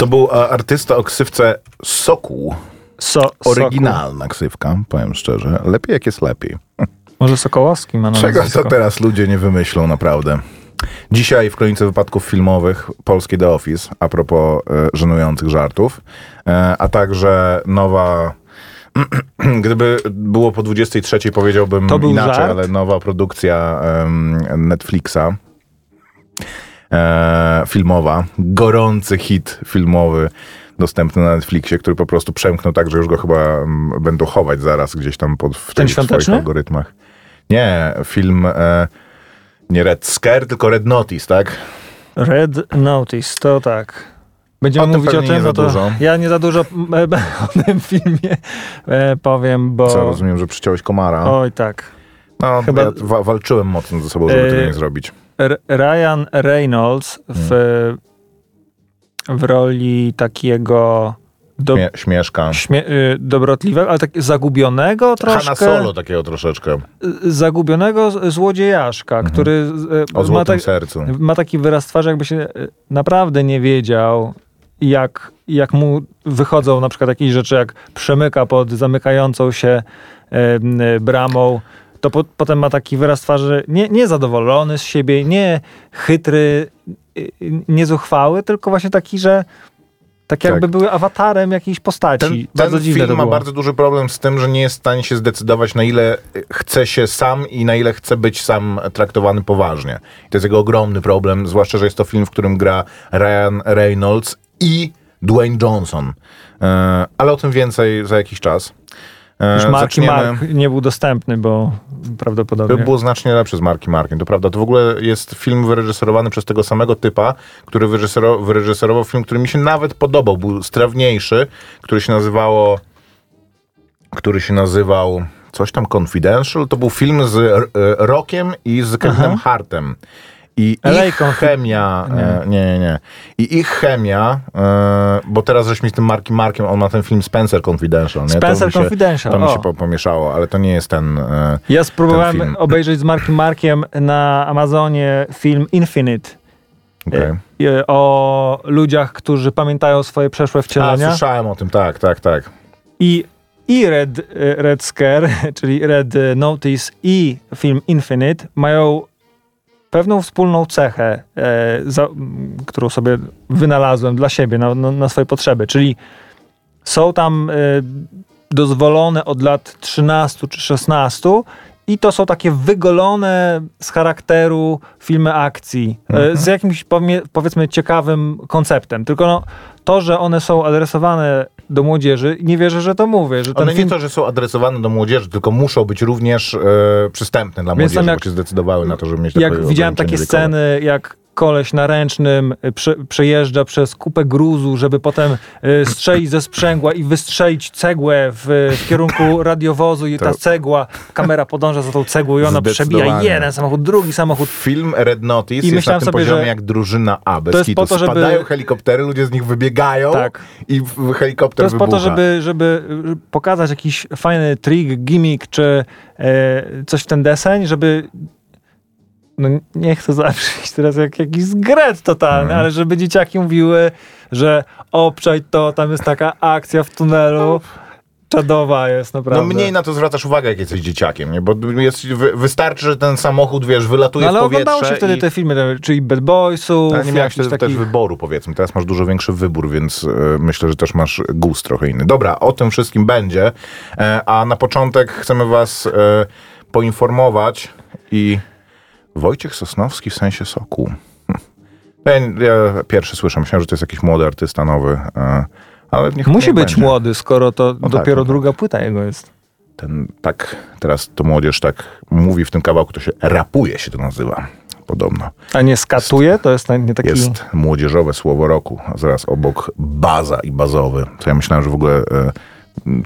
To był e, artysta o ksywce Sokół. So, Oryginalna ksywka, powiem szczerze. Lepiej jak jest lepiej. Może Sokołowski ma na Czego to teraz ludzie nie wymyślą naprawdę? Dzisiaj w kronice wypadków filmowych polski The Office, a propos e, żenujących żartów, e, a także nowa... Gdyby było po 23, powiedziałbym inaczej, żart? ale nowa produkcja em, Netflixa e, filmowa, gorący hit filmowy dostępny na Netflixie, który po prostu przemknął tak, że już go chyba mm, będą chować zaraz gdzieś tam pod, w Ten tych swoich algorytmach. Nie, film e, nie Red Scare, tylko Red Notice, tak? Red Notice, to tak. Będziemy O tym mówić o pewnie nie tym, za to dużo. ja nie za dużo e, o tym filmie e, powiem, bo... Co, rozumiem, że przyciąłeś komara. Oj tak. no, chyba- ja wa- walczyłem mocno ze sobą, żeby E, tego nie zrobić. Ryan Reynolds w, w roli takiego do, Śmie- śmieszka. śmie- y, dobrotliwego, ale tak zagubionego Hanna troszkę. Solo takiego troszeczkę. y, Zagubionego złodziejaszka, który y, Mhm. O ma, tak, sercu. ma taki wyraz twarzy, jakby się naprawdę nie wiedział, jak, jak mu wychodzą na przykład jakieś rzeczy, jak przemyka pod zamykającą się bramą, to po, potem ma taki wyraz twarzy nie, niezadowolony z siebie, nie chytry, y, y, niezuchwały, tylko właśnie taki, że tak jakby Tak. były awatarem jakiejś postaci. Ten, bardzo ten dziwne film to ma bardzo duży problem z tym, że nie jest w stanie się zdecydować, na ile chce się sam i na ile chce być sam traktowany poważnie. I to jest jego ogromny problem, zwłaszcza, że jest to film, w którym gra Ryan Reynolds i Dwayne Johnson. E, ale o tym więcej za jakiś czas. E, Już Marki zaczniemy- Mark nie był dostępny, bo prawdopodobnie... To było znacznie lepsze z Marki Markiem, to prawda. To w ogóle jest film wyreżyserowany przez tego samego typa, który wyreżyserował, wyreżyserował film, który mi się nawet podobał. Był strawniejszy, który się nazywało... Który się nazywał... Coś tam Confidential. To był film z e, Rockiem i z Kevinem Hartem. I LA ich chemia... e, Nie, nie, nie. I ich chemia, e, bo teraz żeśmy z tym Markiem Markiem, on ma ten film Spencer Confidential. Nie? To Spencer mi się, Confidential, To mi się po- pomieszało, ale to nie jest ten... e, Ja ten spróbowałem film. obejrzeć z Markiem Markiem na Amazonie film Infinite okej. e, o ludziach, którzy pamiętają swoje przeszłe A, wcielenia. słyszałem o tym, tak, tak, tak. I, I Red, Red Scare, czyli Red Notice i film Infinite mają pewną wspólną cechę, e, za, którą sobie wynalazłem dla siebie, na, na, na swoje potrzeby. Czyli są tam e, dozwolone od lat 13 czy 16 i to są takie wygolone z charakteru filmy akcji, e, z jakimś powiedzmy ciekawym konceptem. Tylko no, to, że one są adresowane do młodzieży, nie wierzę, że to mówię, że ten One film... nie to, że są adresowane do młodzieży, tylko muszą być również e, przystępne dla Więc młodzieży, tam bo jak- się zdecydowały na to, żeby mieć Jak widziałem takie sceny, jak koleś na ręcznym y, prze, przejeżdża przez kupę gruzu, żeby potem y, strzelić ze sprzęgła i wystrzelić cegłę w, w kierunku radiowozu i ta cegła, kamera podąża za tą cegłą i ona przebija jeden samochód, drugi samochód. Film Red Notice I jest na myślałem tym sobie, poziomie że jak drużyna A, bez to jest po to, żeby- Spadają helikoptery, ludzie z nich wybiegają Tak. i w- helikopter To jest po wybucha. to, żeby, żeby y, pokazać jakiś fajny trik, gimmick czy e, coś w ten deseń, żeby no nie chcę zabrzmieć teraz jak jakiś zgret totalny, Mhm. ale żeby dzieciaki mówiły, że obczaj to, tam jest taka akcja w tunelu, czadowa jest naprawdę. No mniej na to zwracasz uwagę, jak jesteś dzieciakiem, nie? Bo jest, wy, wystarczy, że ten samochód, wiesz, wylatuje No, ale w powietrze oglądało się wtedy i... te filmy, czyli Bad Boysów, Ale nie miałeś też wyboru, powiedzmy. Teraz masz dużo większy wybór, więc e, myślę, że też masz gust trochę inny. Dobra, o tym wszystkim będzie. E, a na początek chcemy was e, poinformować i Wojciech Sosnowski w sensie soku. Hm. Ja, ja pierwszy słyszę, myślałem, że to jest jakiś młody artysta nowy, e, ale niech Musi niech być będzie. młody, skoro to tak, dopiero no tak. druga płyta jego jest. Ten, tak, teraz to młodzież tak mówi w tym kawałku, to się rapuje się to nazywa, podobno. A nie skatuje? To jest nie taki... Jest młodzieżowe słowo roku, a zaraz obok baza i bazowy. To ja myślałem, że w ogóle e,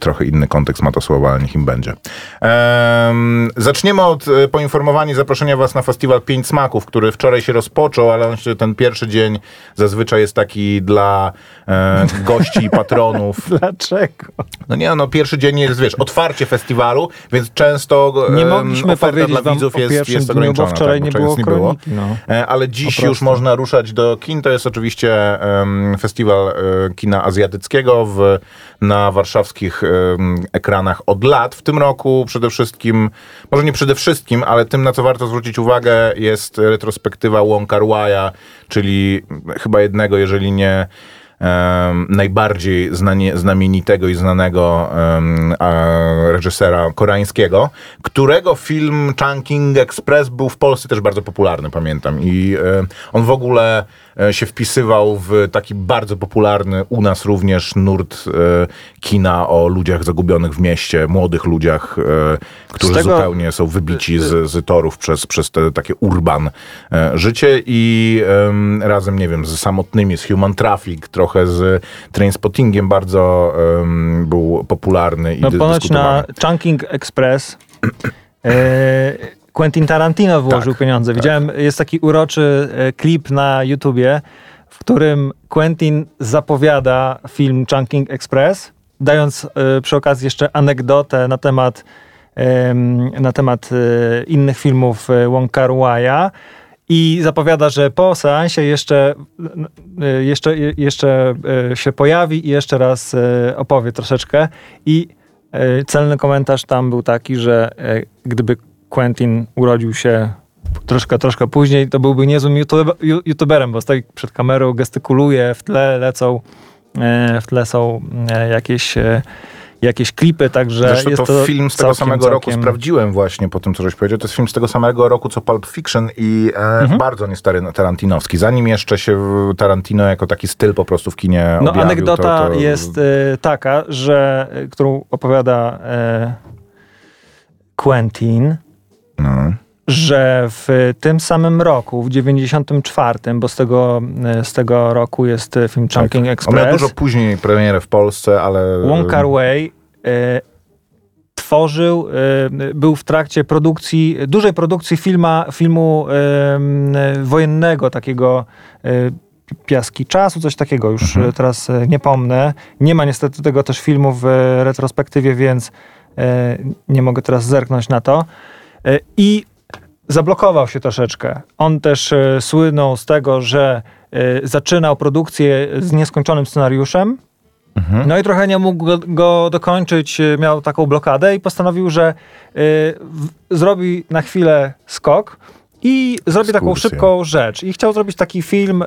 trochę inny kontekst ma to słowo, ale niech im będzie. Ehm, zaczniemy od e, poinformowania i zaproszenia was na festiwal Pięć Smaków, który wczoraj się rozpoczął, ale on się, ten pierwszy dzień zazwyczaj jest taki dla e, gości i patronów. Dlaczego? No nie, no pierwszy dzień jest, wiesz, otwarcie festiwalu, więc często Nie em, mogliśmy oferta dla widzów jest, jest dniu, ograniczona. wczoraj tak, nie było czegoś kroniki, no. E, Ale dziś już można ruszać do kin. To jest oczywiście em, festiwal e, kina azjatyckiego w, na warszawskich em, ekranach od lat. W tym roku przede wszystkim, może nie przede wszystkim, ale tym, na co warto zwrócić uwagę, jest retrospektywa Wong Kar Wai'a, czyli chyba jednego, jeżeli nie em, najbardziej znanie, znamienitego i znanego a, reżysera koreańskiego, którego film Chungking Express był w Polsce też bardzo popularny, pamiętam. I e, on w ogóle się wpisywał w taki bardzo popularny u nas również nurt e, kina o ludziach zagubionych w mieście, młodych ludziach, e, którzy tego- zupełnie są wybici z, z torów przez, przez te takie urban e, życie i em, razem, nie wiem, z samotnymi, z Human Traffic, trochę z Trainspottingiem bardzo był popularny i No ponoć na Chunking Express e, Quentin Tarantino włożył Tak, pieniądze. Widziałem, jest taki uroczy e, klip na YouTubie, w którym Quentin zapowiada film Chunking Express, dając e, przy okazji jeszcze anegdotę na temat, em, na temat e, innych filmów Wong Kar Wai'a. I zapowiada, że po seansie jeszcze, jeszcze, jeszcze się pojawi i jeszcze raz opowie troszeczkę. I celny komentarz tam był taki, że gdyby Quentin urodził się troszkę, troszkę później, to byłby niezłym youtuberem, bo stoi przed kamerą, gestykuluje, w tle lecą, e, w tle są e, jakieś, e, jakieś klipy, także Zresztą jest to, to film z tego całkiem, samego roku całkiem- sprawdziłem właśnie po tym, co żeś powiedział. To jest film z tego samego roku, co Pulp Fiction i e, Mhm. bardzo niestary tarantinowski. Zanim jeszcze się Tarantino jako taki styl po prostu w kinie No, objawił, anegdota to, to, jest e, taka, że, którą opowiada e, Quentin, No. że w tym samym roku, w 94, bo z tego, z tego roku jest film Chunking Tak. On miał Express, dużo później premierę w Polsce, ale... Wong Kar Wai e, tworzył, e, był w trakcie produkcji, dużej produkcji filma, filmu m, wojennego, takiego e, Piaski Czasu, coś takiego, już e, teraz e, nie pomnę. Nie ma niestety tego też filmu w retrospektywie, więc e, nie mogę teraz zerknąć na to. E, I zablokował się troszeczkę. On też e, słynął z tego, że e, zaczynał produkcję z nieskończonym scenariuszem, Mhm. no i trochę nie mógł go, go dokończyć, miał taką blokadę i postanowił, że zrobi na chwilę skok i zrobi taką Ekskursję. szybką rzecz. I chciał zrobić taki film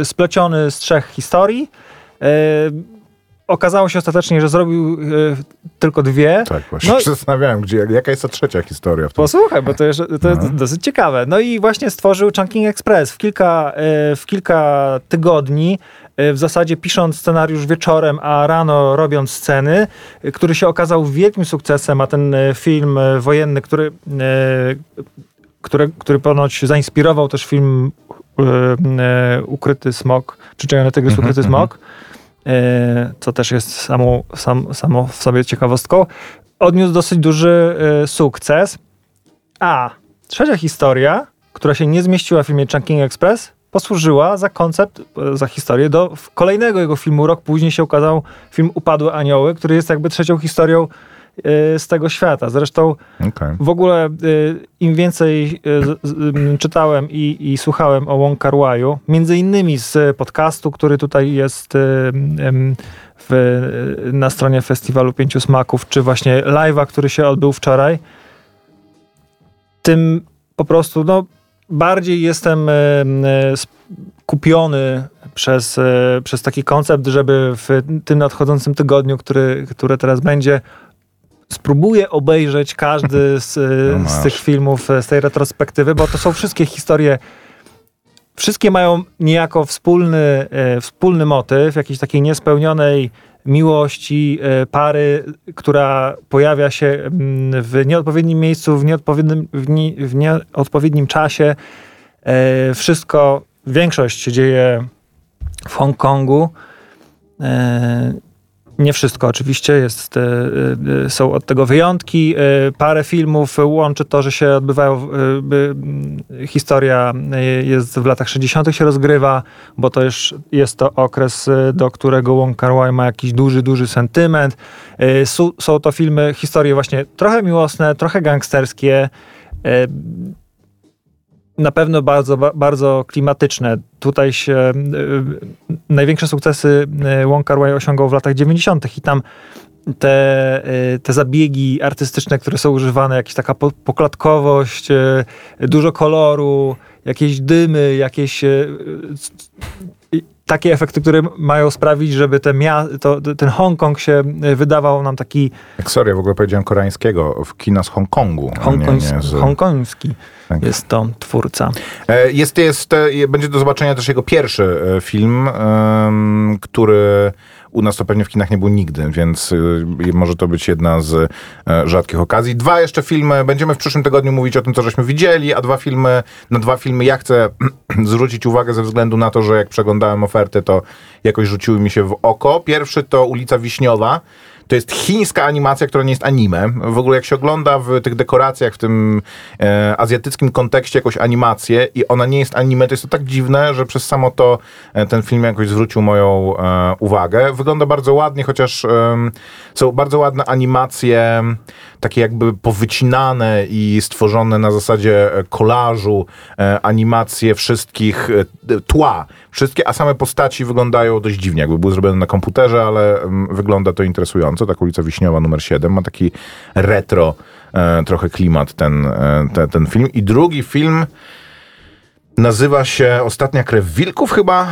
y, spleciony z trzech historii. Y, okazało się ostatecznie, że zrobił y, tylko dwie. Tak, właśnie No się zastanawiałem, gdzie, jaka jest ta trzecia historia w tym. Posłuchaj, bo to jest, to jest No. dosyć ciekawe. No i właśnie stworzył Chunking Express w kilka, e, w kilka tygodni, e, w zasadzie pisząc scenariusz wieczorem, a rano robiąc sceny, który się okazał wielkim sukcesem, a ten film wojenny, który, który, który ponoć zainspirował też film Ukryty Smok, czy Czerwony Tygrys Mhm, Ukryty mhm. Smok, co też jest samo, sam, samo w sobie ciekawostką, odniósł dosyć duży e, sukces. A trzecia historia, która się nie zmieściła w filmie Chunking Express, posłużyła za koncept, e, za historię do kolejnego jego filmu. Rok później się ukazał film Upadłe Anioły, który jest jakby trzecią historią e, z tego świata. Zresztą Okej. w ogóle y, im więcej ym, czytałem i, i słuchałem o Wong Kar Wai'u, między innymi z podcastu, który tutaj jest w, na stronie Festiwalu Pięciu Smaków, czy właśnie live'a, który się odbył wczoraj, tym po prostu no, bardziej jestem y, y, skupiony przez, przez taki koncept, żeby w tym nadchodzącym tygodniu, który, które teraz będzie, spróbuję obejrzeć każdy z, No z tych filmów, y, z tej retrospektywy, bo to są wszystkie historie. Wszystkie mają niejako wspólny, y, wspólny motyw jakiejś takiej niespełnionej miłości y, pary, która pojawia się mm, w nieodpowiednim miejscu, w nieodpowiednim, w nie, w nieodpowiednim czasie. E, Wszystko, większość się dzieje w Hongkongu. Nie wszystko oczywiście, jest, e, e, są od tego wyjątki. E, parę filmów łączy to, że się odbywają, historia jest w latach 60. się rozgrywa, bo to już jest to okres, do którego Wong Kar Wai ma jakiś duży, duży sentyment. Są to filmy, historie właśnie trochę miłosne, trochę gangsterskie na pewno bardzo, bardzo klimatyczne. Tutaj się y, największe sukcesy y, Wong Kar Wai osiągał w latach 90. i tam te, y, te zabiegi artystyczne, które są używane, jakaś taka poklatkowość, dużo koloru, jakieś dymy, jakieś takie efekty, które mają sprawić, żeby te to, ten Hongkong się wydawał nam taki... Sorry, w ogóle powiedziałem koreańskiego, w kina z Hongkongu. Hongkoński. Z... Hongkoński tak. jest to twórca. E, jest, jest, e, będzie do zobaczenia też jego pierwszy e, film, który u nas to pewnie w kinach nie był nigdy, więc może to być jedna z rzadkich okazji. Dwa jeszcze filmy, będziemy w przyszłym tygodniu mówić o tym, co żeśmy widzieli, a dwa filmy, na dwa filmy ja chcę zwrócić uwagę ze względu na to, że jak przeglądałem oferty, to jakoś rzuciły mi się w oko. Pierwszy to Ulica Wiśniowa, to jest chińska animacja, która nie jest anime. W ogóle jak się ogląda w tych dekoracjach, w tym e, azjatyckim kontekście jakąś animację i ona nie jest anime, to jest to tak dziwne, że przez samo to e, ten film jakoś zwrócił moją e, uwagę. Wygląda bardzo ładnie, chociaż są bardzo ładne animacje, takie jakby powycinane i stworzone na zasadzie e, kolażu, e, animacje wszystkich e, tła, wszystkie, a same postaci wyglądają dość dziwnie, jakby były zrobione na komputerze, ale mm, wygląda to interesująco. Tak ulica Wiśniowa numer 7 ma taki retro trochę klimat ten, ten, ten film. I drugi film Nazywa się Ostatnia Krew Wilków chyba.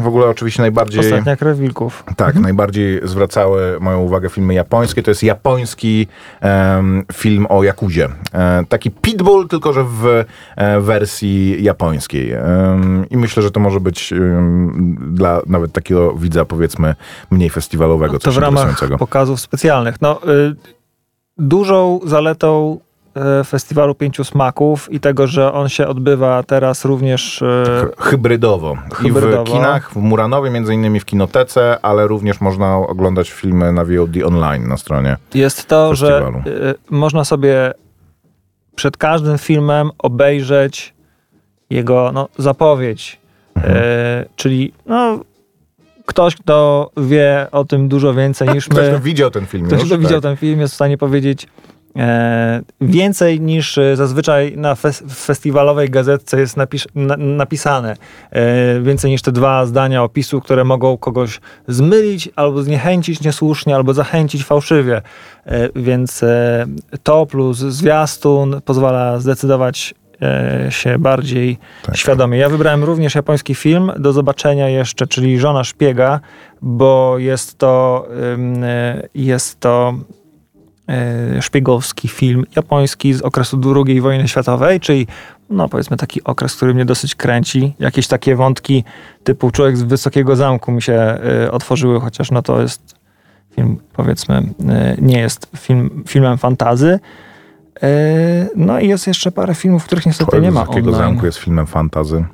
w ogóle oczywiście najbardziej... Ostatnia Krew Wilków. Tak, mhm. najbardziej zwracały moją uwagę filmy japońskie. To jest japoński um, film o Jakuzie. E, taki Pitbull, tylko że w e, wersji japońskiej. I myślę, że to może być dla nawet takiego widza powiedzmy mniej festiwalowego. No to w ramach pokazów specjalnych. No, y, dużą zaletą Festiwalu Pięciu Smaków i tego, że on się odbywa teraz również e, hybrydowo. hybrydowo. I w kinach, w Muranowie, między innymi w kinotece, ale również można oglądać filmy na VOD online na stronie. Jest to, festiwalu. że można sobie przed każdym filmem obejrzeć jego no, zapowiedź. Mhm. Y, czyli no, ktoś, kto wie o tym dużo więcej niż my. Ktoś, kto widział ten film. Ktoś, już, kto tak. widział ten film, jest w stanie powiedzieć E, więcej niż e, zazwyczaj na fes festiwalowej gazetce jest napis na napisane. E, więcej niż te dwa zdania opisu, które mogą kogoś zmylić, albo zniechęcić niesłusznie, albo zachęcić fałszywie. Więc to plus zwiastun pozwala zdecydować się bardziej tak. świadomie. Ja wybrałem również japoński film do zobaczenia jeszcze, czyli Żona Szpiega, bo jest to, jest to E, szpiegowski film japoński z okresu II wojny światowej, czyli no powiedzmy taki okres, który mnie dosyć kręci. Jakieś takie wątki typu Człowiek z Wysokiego Zamku mi się y, otworzyły, chociaż no to jest film powiedzmy y, nie jest film, filmem fantazy. No i jest jeszcze parę filmów, których niestety nie ma Wysokiego online. Zamku jest filmem fantazy.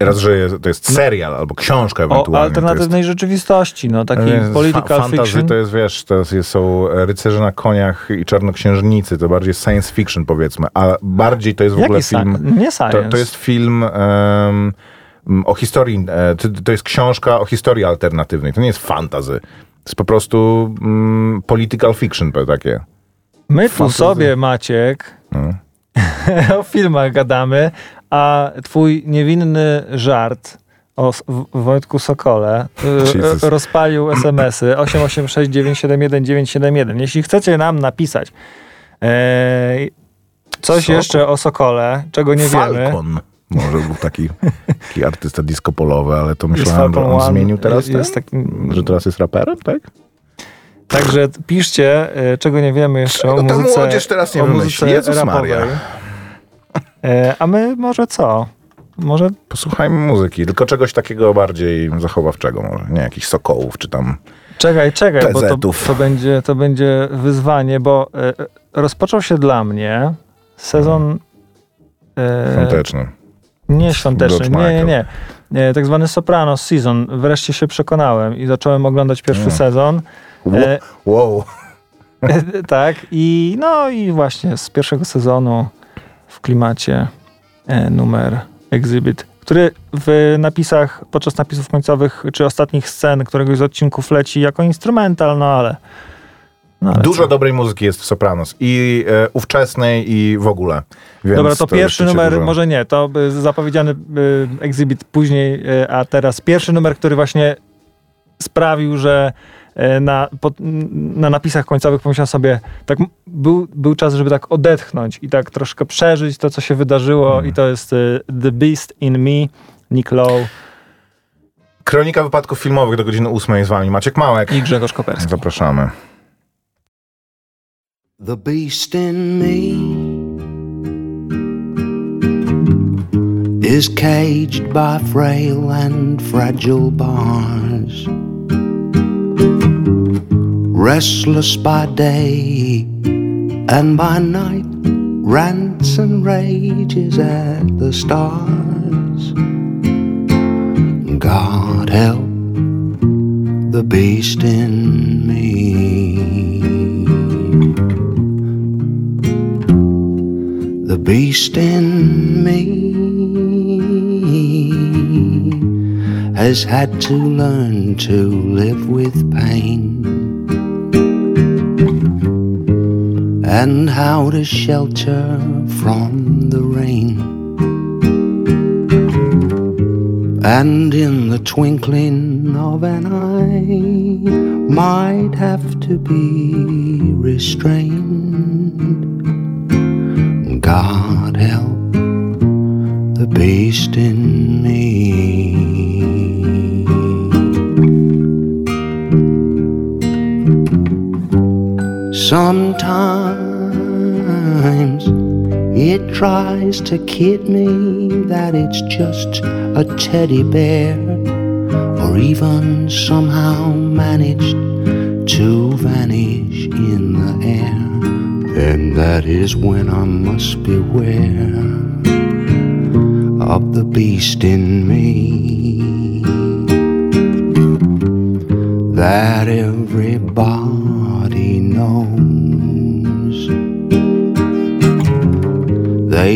Raz, że to jest serial albo książka ewentualnie. O alternatywnej jest, rzeczywistości, no taki political fa fantasy fiction. to jest, wiesz, to jest, są rycerze na koniach i czarnoksiężnicy, to bardziej science fiction powiedzmy, a bardziej to jest w Jaki ogóle film... Nie science. To, to jest film... Um, o historii, e, to jest książka o historii alternatywnej. To nie jest fantazy. To jest po prostu um, political fiction takie. My tu sobie, Maciek, no. o filmach gadamy, a twój niewinny żart o Wojtku Sokole y, Jesus. rozpalił SMS-y 886971971. Jeśli chcecie nam napisać e, coś Sokol. jeszcze o Sokole, czego nie Falcon. wiemy. Może był taki, taki artysta disco polowy, ale to myślałem, że on One, zmienił teraz, jest taki, że teraz jest raperem, tak? Także piszcie, e, czego nie wiemy jeszcze czego o muzyce, młodzież teraz nie o muzyce rapowej. Maria. E, a my może co? Może... Posłuchajmy muzyki, tylko czegoś takiego bardziej zachowawczego może. Nie jakichś sokołów, czy tam Czekaj, czekaj, bo to, to, będzie, to będzie wyzwanie, bo e, rozpoczął się dla mnie sezon... E, świąteczny. Nie świąteczny, nie, nie, nie. e, tak zwany Sopranos Season. Wreszcie się przekonałem i zacząłem oglądać pierwszy Mm. sezon. E, Wow. tak, i no i właśnie z pierwszego sezonu w klimacie e, numer Exhibit, który w napisach, podczas napisów końcowych, czy ostatnich scen któregoś z odcinków leci jako instrumental, no ale... No Dużo co? dobrej muzyki jest w Sopranos. I e, ówczesnej, i w ogóle. Więc Dobra, to pierwszy lecicie numer, dużo. może nie, to y, zapowiedziany y, później, y, a teraz pierwszy numer, który właśnie sprawił, że na, pod, na napisach końcowych pomyślałem sobie, tak był, był czas, żeby tak odetchnąć i tak troszkę przeżyć to, co się wydarzyło Mhm. i to jest y, The Beast in Me, Nick Lowe Kronika wypadków filmowych do godziny 8 z wami. Maciek Małek. i Grzegorz Koperski. Zapraszamy. The beast in me is caged by frail and fragile bars. Restless by day and by night, rants and rages at the stars. God help the beast in me. the beast in me has had to learn to live with pain and how to shelter from the rain. And in the twinkling of an eye, might have to be restrained. Tries to kid me that it's just a teddy bear, or even somehow managed to vanish in the air. Then that is when I must beware of the beast in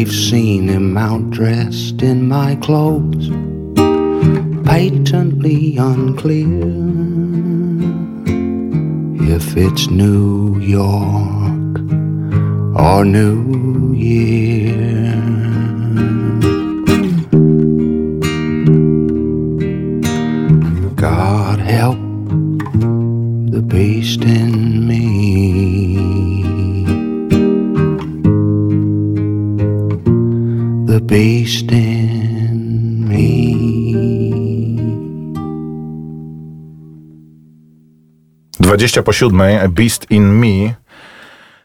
They've seen him out dressed in my clothes, patently unclear if it's New York or New Year. God help the beast in Beast in me. 20 po siódmej, A Beast in Me.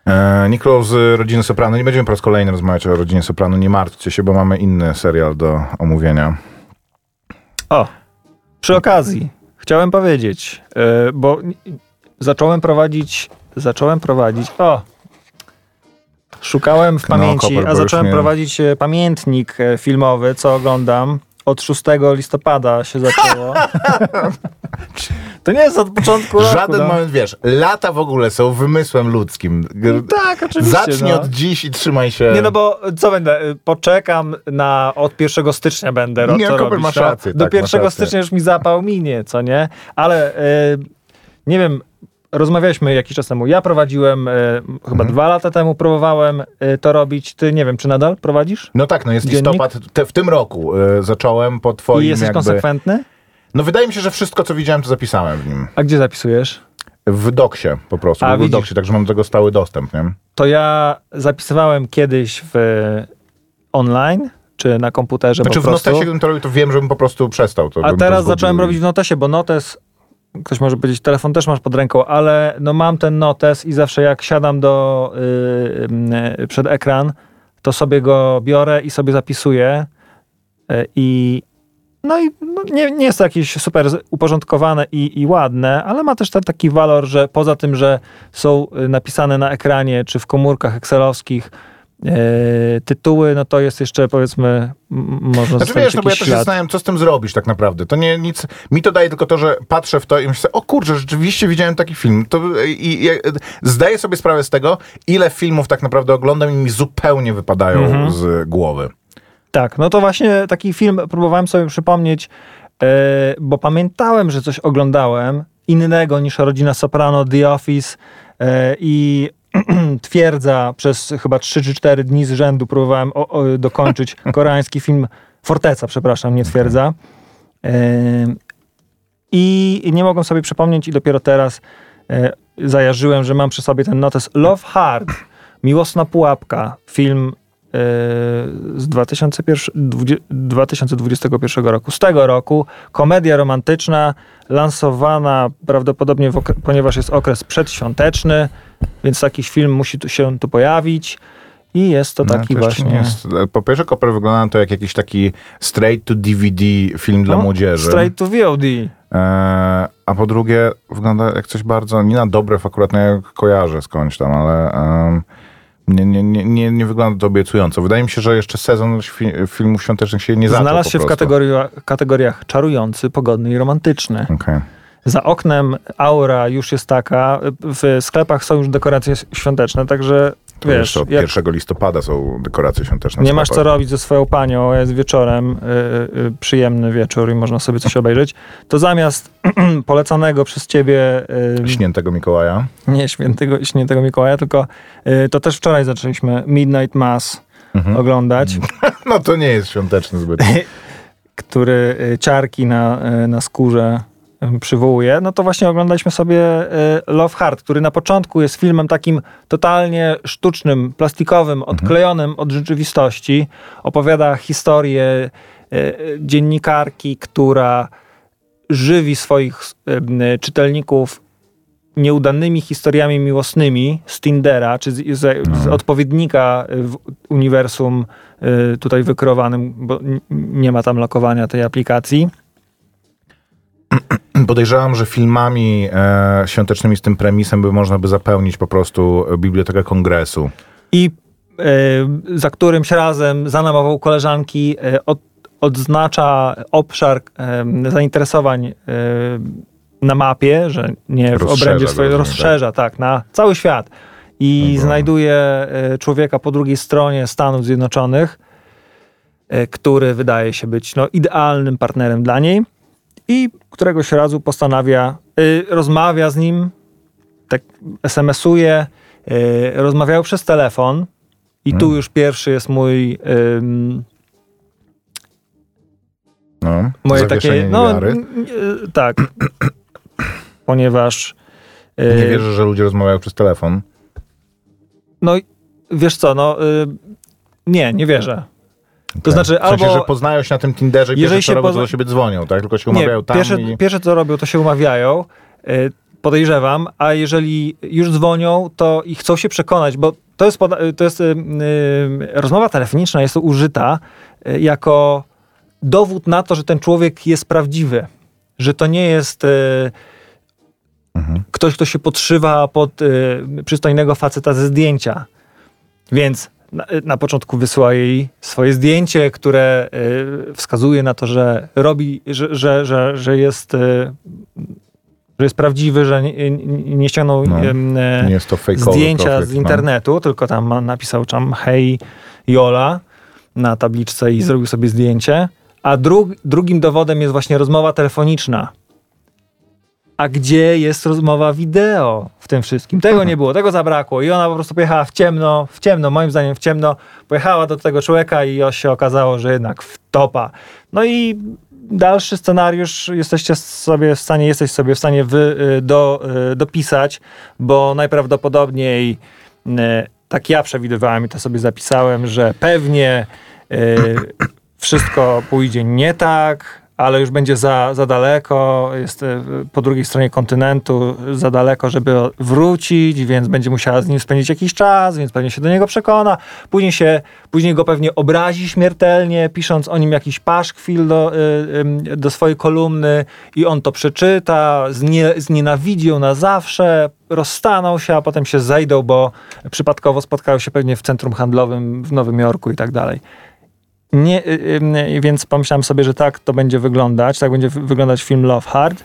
E, Niklo z Rodziny Soprano. Nie będziemy po raz kolejny rozmawiać o Rodzinie Soprano. Nie martwcie się, bo mamy inny serial do omówienia. O, przy okazji chciałem powiedzieć, e, bo zacząłem prowadzić, zacząłem prowadzić, o, szukałem w No, pamięci, Koper, a zacząłem nie- prowadzić e, pamiętnik e, filmowy, co oglądam. Od 6 listopada się zaczęło. to nie jest od początku roku. Żaden no. moment, wiesz, lata w ogóle są wymysłem ludzkim. G- Tak, oczywiście. Zacznij no. od dziś i trzymaj się. Nie no bo co będę, y, poczekam na, od 1 stycznia będę Nie, to robić, masz no. rację, Do tak, masz 1 rację. stycznia już mi zapał minie, co nie? Ale y, nie wiem, rozmawialiśmy jakiś czas temu, ja prowadziłem, y, chyba Mhm. dwa lata temu próbowałem y, to robić, ty nie wiem, czy nadal prowadzisz? No tak, no jest Dziennik? listopad. Te, w tym roku e, zacząłem po twoim I jesteś jakby... konsekwentny? No wydaje mi się, że wszystko, co widziałem, to zapisałem w nim. A gdzie zapisujesz? W doksie po prostu, A, w. Doksie, także mam do tego stały dostęp, nie? To ja zapisywałem kiedyś w online, czy na komputerze Znaczy po w prostu. Notesie, gdybym to robił, to wiem, żebym po prostu przestał. To A teraz zacząłem robić w notesie, bo notes, ktoś może powiedzieć, telefon też masz pod ręką, ale no mam ten notes i zawsze jak siadam do, yy, yy, przed ekran, to sobie go biorę i sobie zapisuję i no i no nie, nie jest to jakieś super uporządkowane i, i ładne, ale ma też ten taki walor, że poza tym, że są y, napisane na ekranie czy w komórkach excelowskich tytuły, no to jest jeszcze powiedzmy, można Znaczy wiesz, no bo ja też zastanawiam, co z tym zrobić tak naprawdę. To nie nic. Mi to daje tylko to, że patrzę w to i myślę, o kurczę, rzeczywiście widziałem taki film. To, i, i, zdaję sobie sprawę z tego, ile filmów tak naprawdę oglądam i mi zupełnie wypadają Mhm. z głowy. Tak, no to właśnie taki film próbowałem sobie przypomnieć, e, bo pamiętałem, że coś oglądałem innego niż Rodzina Soprano, The Office e, i twierdza przez chyba 3 czy 4 dni z rzędu próbowałem o, o, dokończyć koreański film Forteca, przepraszam, nie twierdza. I nie mogłem sobie przypomnieć i dopiero teraz e, zajarzyłem, że mam przy sobie ten notes Love Hard, Miłosna Pułapka, film z 2001, dwudzie- 2021 roku. Z tego roku komedia romantyczna, lansowana prawdopodobnie, okre- ponieważ jest okres przedświąteczny, więc taki film musi tu się tu pojawić. I jest to No, taki to jeszcze właśnie. nie Jest, po pierwsze, Koper wygląda na to jak jakiś taki straight to DVD film dla no, młodzieży. Straight to VOD. E, a po drugie, wygląda jak coś bardzo, nie na dobre, akurat nie kojarzę skądś tam, ale nie, nie, nie, nie, wygląda to obiecująco. Wydaje mi się, że jeszcze sezon filmów świątecznych się nie zaczął Znalazł się w prostu. kategoria, kategoriach czarujący, pogodny i romantyczny. Okej. Za oknem aura już jest taka, w sklepach są już dekoracje świąteczne, także To wiesz, jeszcze od jak 1 listopada są dekoracje świąteczne. nie masz co robić ze swoją panią, jest wieczorem, y, y, przyjemny wieczór i można sobie coś obejrzeć, to zamiast polecanego przez ciebie y, Śniętego Mikołaja. nie świętego, świętego Mikołaja, tylko y, to też wczoraj zaczęliśmy Midnight Mass Mhm. oglądać. No to nie jest świąteczny zbyt. który y, ciarki na, y, na skórze przywołuje, no to właśnie oglądaliśmy sobie y, Love Heart, który na początku jest filmem takim totalnie sztucznym, plastikowym, odklejonym od rzeczywistości. Opowiada historię y, dziennikarki, która żywi swoich czytelników nieudanymi historiami miłosnymi z Tindera, czy z, z, z odpowiednika w uniwersum y, tutaj wykreowanym, bo nie ma tam lokowania tej aplikacji. Podejrzewam, że filmami e, świątecznymi z tym premisem by można by zapełnić po prostu bibliotekę kongresu. I y, za którymś razem za namową koleżanki y, od, odznacza obszar y, zainteresowań y, na mapie, że nie w obrębie go, swojej, rozumiem, rozszerza, tak, na cały świat. I Dobra. znajduje y, człowieka po drugiej stronie Stanów Zjednoczonych, który wydaje się być no, idealnym partnerem dla niej i któregoś razu postanawia, y, rozmawia z nim, tak SMS-uje, y, rozmawiają przez telefon i tu Hmm. już pierwszy jest mój, ym, No, moje takie, no niewiary. n- y, tak, ponieważ y, Nie wierzę, że ludzie rozmawiają przez telefon. no i wiesz co, no y, nie, nie wierzę. To Okej. znaczy w sensie, albo- że poznają się na tym Tinderze i Jeżeli pierwsze co się robią, pozna- to do siebie dzwonią, tak? Tylko się Nie, umawiają tam pierwsze, i... pierwsze co robią, to się umawiają, y, podejrzewam, a jeżeli już dzwonią, to i chcą się przekonać, bo to jest, to jest y, y, rozmowa telefoniczna jest użyta y, jako dowód na to, że ten człowiek jest prawdziwy, że to nie jest y, Mhm. ktoś, kto się podszywa pod y, przystojnego faceta ze zdjęcia. Więc na, na początku wysyła jej swoje zdjęcie, które y, wskazuje na to, że robi, że, że, że, że jest. Y, że jest prawdziwy, że nie, nie, ściągnął No, e, Nie zdjęcia profil, z no. internetu, tylko tam napisał tam hej Jola na tabliczce i zrobił sobie zdjęcie. A drug, drugim dowodem jest właśnie rozmowa telefoniczna. A gdzie jest rozmowa wideo w tym wszystkim? Tego nie było, tego zabrakło. I ona po prostu pojechała w ciemno, w ciemno, moim zdaniem w ciemno, pojechała do tego człowieka i się okazało, że jednak wtopa. No i dalszy scenariusz jesteście sobie w stanie, jesteś sobie w stanie wy, y, do, y, dopisać, bo najprawdopodobniej y, tak ja przewidywałem i to sobie zapisałem, że pewnie wszystko pójdzie nie tak, ale już będzie za, za daleko, jest e, po drugiej stronie kontynentu, za daleko, żeby wrócić, więc będzie musiała z nim spędzić jakiś czas, więc pewnie się do niego przekona. Później, się, później go pewnie obrazi śmiertelnie, pisząc o nim jakiś paszkwil do, e, do swojej kolumny i on to przeczyta, znie, znienawidzi ją na zawsze, rozstaną się, a potem się zejdą, bo przypadkowo spotkają się pewnie w centrum handlowym w Nowym Jorku i tak dalej. Nie, y, y, więc pomyślałem sobie, że tak to będzie wyglądać, tak będzie wyglądać film Love Hard,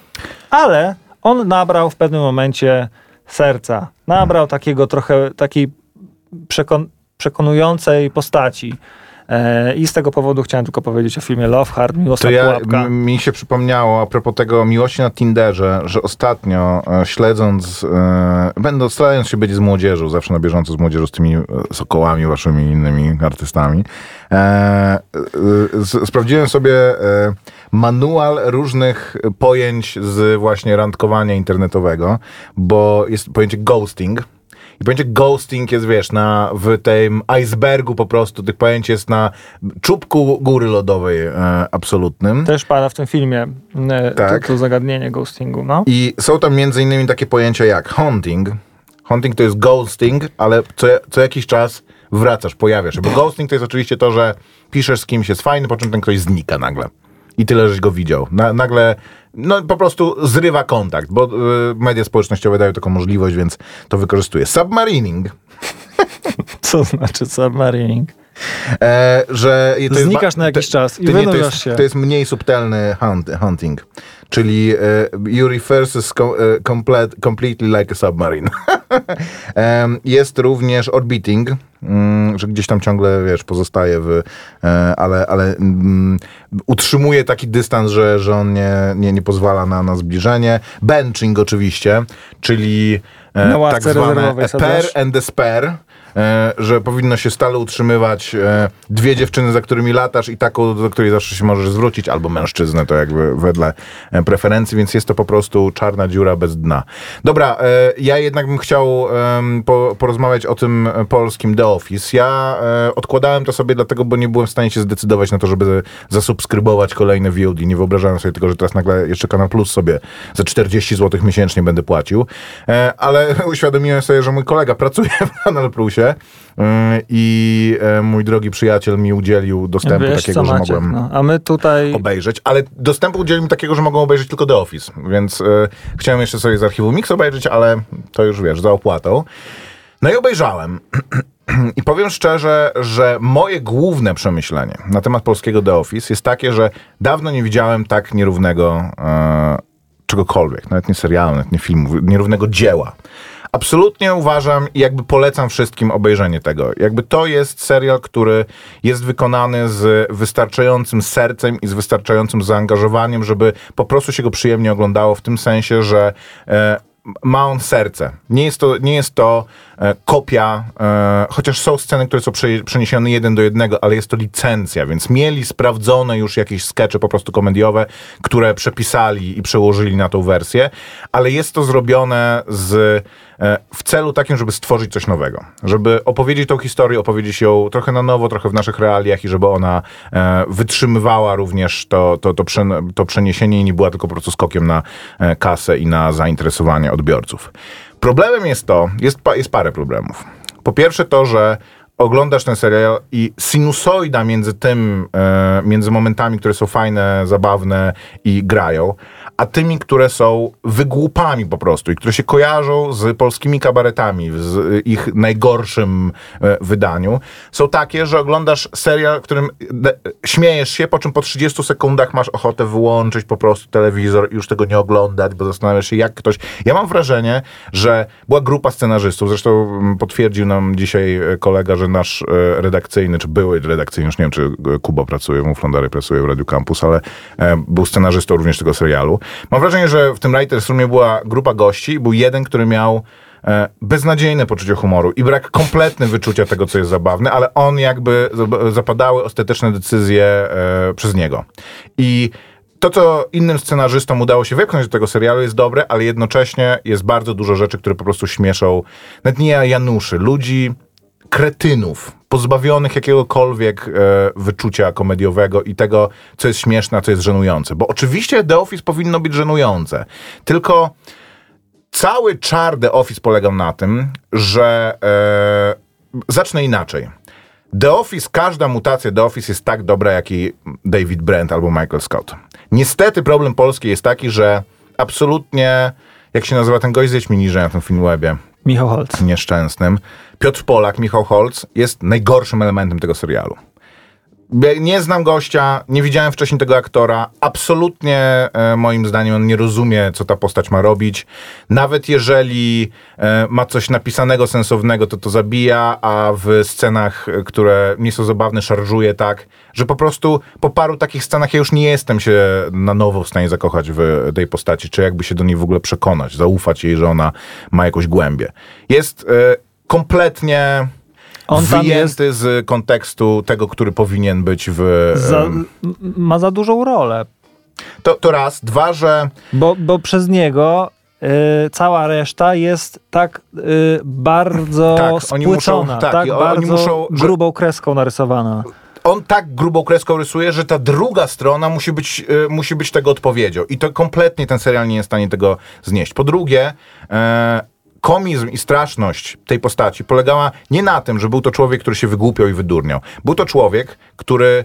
ale on nabrał w pewnym momencie serca. Nabrał takiego trochę, takiej przekon przekonującej postaci. E, I z tego powodu chciałem tylko powiedzieć o filmie Love Hard, Miłosna to ja, Pułapka. Mi się przypomniało a propos tego miłości na Tinderze, że ostatnio e, śledząc, e, będąc, starając się być z młodzieżą, zawsze na bieżąco z młodzieżą, z tymi e, sokołami, waszymi innymi artystami, e, e, sprawdziłem sobie e, manual różnych pojęć z właśnie randkowania internetowego, bo jest pojęcie ghosting, i pojęcie ghosting jest, wiesz, na, w tym icebergu po prostu, tych pojęć jest na czubku góry lodowej e, absolutnym. Też pada w tym filmie e, Tak. to, to zagadnienie ghostingu, no. I są tam między innymi takie pojęcia jak haunting. Haunting to jest ghosting, ale co, co jakiś czas wracasz, pojawiasz się. Bo ghosting to jest oczywiście to, że piszesz z kimś, jest fajny, po czym ten ktoś znika nagle. I tyle, żeś go widział. Na, nagle, no po prostu zrywa kontakt, bo y, media społecznościowe dają taką możliwość, więc to wykorzystuje. Submarining, Co znaczy submarining? e, że... Znikasz na jakiś czas i to, nie, to, jest, się. to jest mniej subtelny hunt, hunting. Czyli e, you reverses com, complete, completely like a submarine. Jest również orbiting, mm, że gdzieś tam ciągle, wiesz, pozostaje w, e, ale, ale mm, utrzymuje taki dystans, że, że on nie, nie, nie pozwala na, na zbliżenie. Benching oczywiście, czyli e, tak zwane sadzasz? and despair, że powinno się stale utrzymywać e, dwie dziewczyny, za którymi latasz i taką, do której zawsze się możesz zwrócić, albo mężczyznę, to jakby wedle e, preferencji, więc jest to po prostu czarna dziura bez dna. Dobra, e, ja jednak bym chciał porozmawiać o tym e, polskim The Office. Ja e, odkładałem to sobie dlatego, bo nie byłem w stanie się zdecydować na to, żeby zasubskrybować kolejne VOD. Nie wyobrażałem sobie tego, że teraz nagle jeszcze Kanal Plus sobie za 40 zł miesięcznie będę płacił. E, ale uświadomiłem sobie, że mój kolega pracuje w Kanal Plusie e, i e, mój drogi przyjaciel mi udzielił dostępu Wiesz takiego, że Maciek, mogłem no. A my tutaj... obejrzeć, ale dostępu udzielił mi takiego, że mogą obejrzeć tylko The Office, więc e, chciałem jeszcze sobie z archiwum Mix obejrzeć, ale to już wiesz, za opłatą. No i obejrzałem. I powiem szczerze, że moje główne przemyślenie na temat polskiego The Office jest takie, że dawno nie widziałem tak nierównego e, czegokolwiek, nawet nie serialu, nawet nie filmu, nierównego dzieła. Absolutnie uważam i jakby polecam wszystkim obejrzenie tego. Jakby to jest serial, który jest wykonany z wystarczającym sercem i z wystarczającym zaangażowaniem, żeby po prostu się go przyjemnie oglądało, w tym sensie, że e, ma on serce. Nie jest to, nie jest to e, kopia, e, chociaż są sceny, które są prze, przeniesione jeden do jednego, ale jest to licencja, więc mieli sprawdzone już jakieś skecze po prostu komediowe, które przepisali i przełożyli na tą wersję, ale jest to zrobione z, w celu takim, żeby stworzyć coś nowego. Żeby opowiedzieć tą historię, opowiedzieć ją trochę na nowo, trochę w naszych realiach i żeby ona e, wytrzymywała również to, to, to, to przeniesienie i nie była tylko po prostu skokiem na e, kasę i na zainteresowanie odbiorców. Problemem jest to, jest, jest parę problemów. Po pierwsze to, że oglądasz ten serial i sinusoida między tym, e, między momentami, które są fajne, zabawne i grają, a tymi, które są wygłupami po prostu i które się kojarzą z polskimi kabaretami, z ich najgorszym e, wydaniu, są takie, że oglądasz serial, w którym de- śmiejesz się, po czym po 30 sekundach masz ochotę wyłączyć po prostu telewizor i już tego nie oglądać, bo zastanawiasz się, jak ktoś... Ja mam wrażenie, że była grupa scenarzystów, zresztą mm, potwierdził nam dzisiaj e, kolega, że nasz e, redakcyjny, czy były redakcyjny, już nie wiem, czy e, Kuba pracuje, Mów Londary pracuje w Radiu Campus, ale e, był scenarzystą również tego serialu. Mam wrażenie, że w tym Writers Roomie była grupa gości, był jeden, który miał e, beznadziejne poczucie humoru i brak kompletny wyczucia tego, co jest zabawne, ale on jakby zapadały ostateczne decyzje e, przez niego. I to, co innym scenarzystom udało się wepchnąć do tego serialu jest dobre, ale jednocześnie jest bardzo dużo rzeczy, które po prostu śmieszą nawet nie Januszy, ludzi, kretynów, pozbawionych jakiegokolwiek e, wyczucia komediowego i tego, co jest śmieszne, a co jest żenujące. Bo oczywiście The Office powinno być żenujące, tylko cały czar The Office polegał na tym, że e, zacznę inaczej. The Office, każda mutacja The Office jest tak dobra, jak i David Brent albo Michael Scott. Niestety problem polski jest taki, że absolutnie, jak się nazywa ten gość z Wiedźmi niżej na tym Filmwebie, Michał Holc. nieszczęsnym, Piotr Polak, Michał Holz jest najgorszym elementem tego serialu. Nie znam gościa, nie widziałem wcześniej tego aktora. Absolutnie, e, moim zdaniem, on nie rozumie, co ta postać ma robić. Nawet jeżeli e, ma coś napisanego, sensownego, to to zabija, a w scenach, e, które nie są zabawne, szarżuje tak, że po prostu po paru takich scenach ja już nie jestem się na nowo w stanie zakochać w tej postaci, czy jakby się do niej w ogóle przekonać, zaufać jej, że ona ma jakąś głębię. Jest e, kompletnie On wyjęty z kontekstu tego, który powinien być w... Za, ma za dużą rolę, to, to raz. Dwa, że bo, bo przez niego y, cała reszta jest tak y, bardzo Tak, oni muszą- tak, tak bardzo muszą, że- grubą kreską narysowana. on tak grubą kreską rysuje, że ta druga strona musi być, y, musi być tego odpowiedzią. I to kompletnie ten serial nie jest w stanie tego znieść. Po drugie, e, komizm i straszność tej postaci polegała nie na tym, że był to człowiek, który się wygłupiał i wydurniał. Był to człowiek, który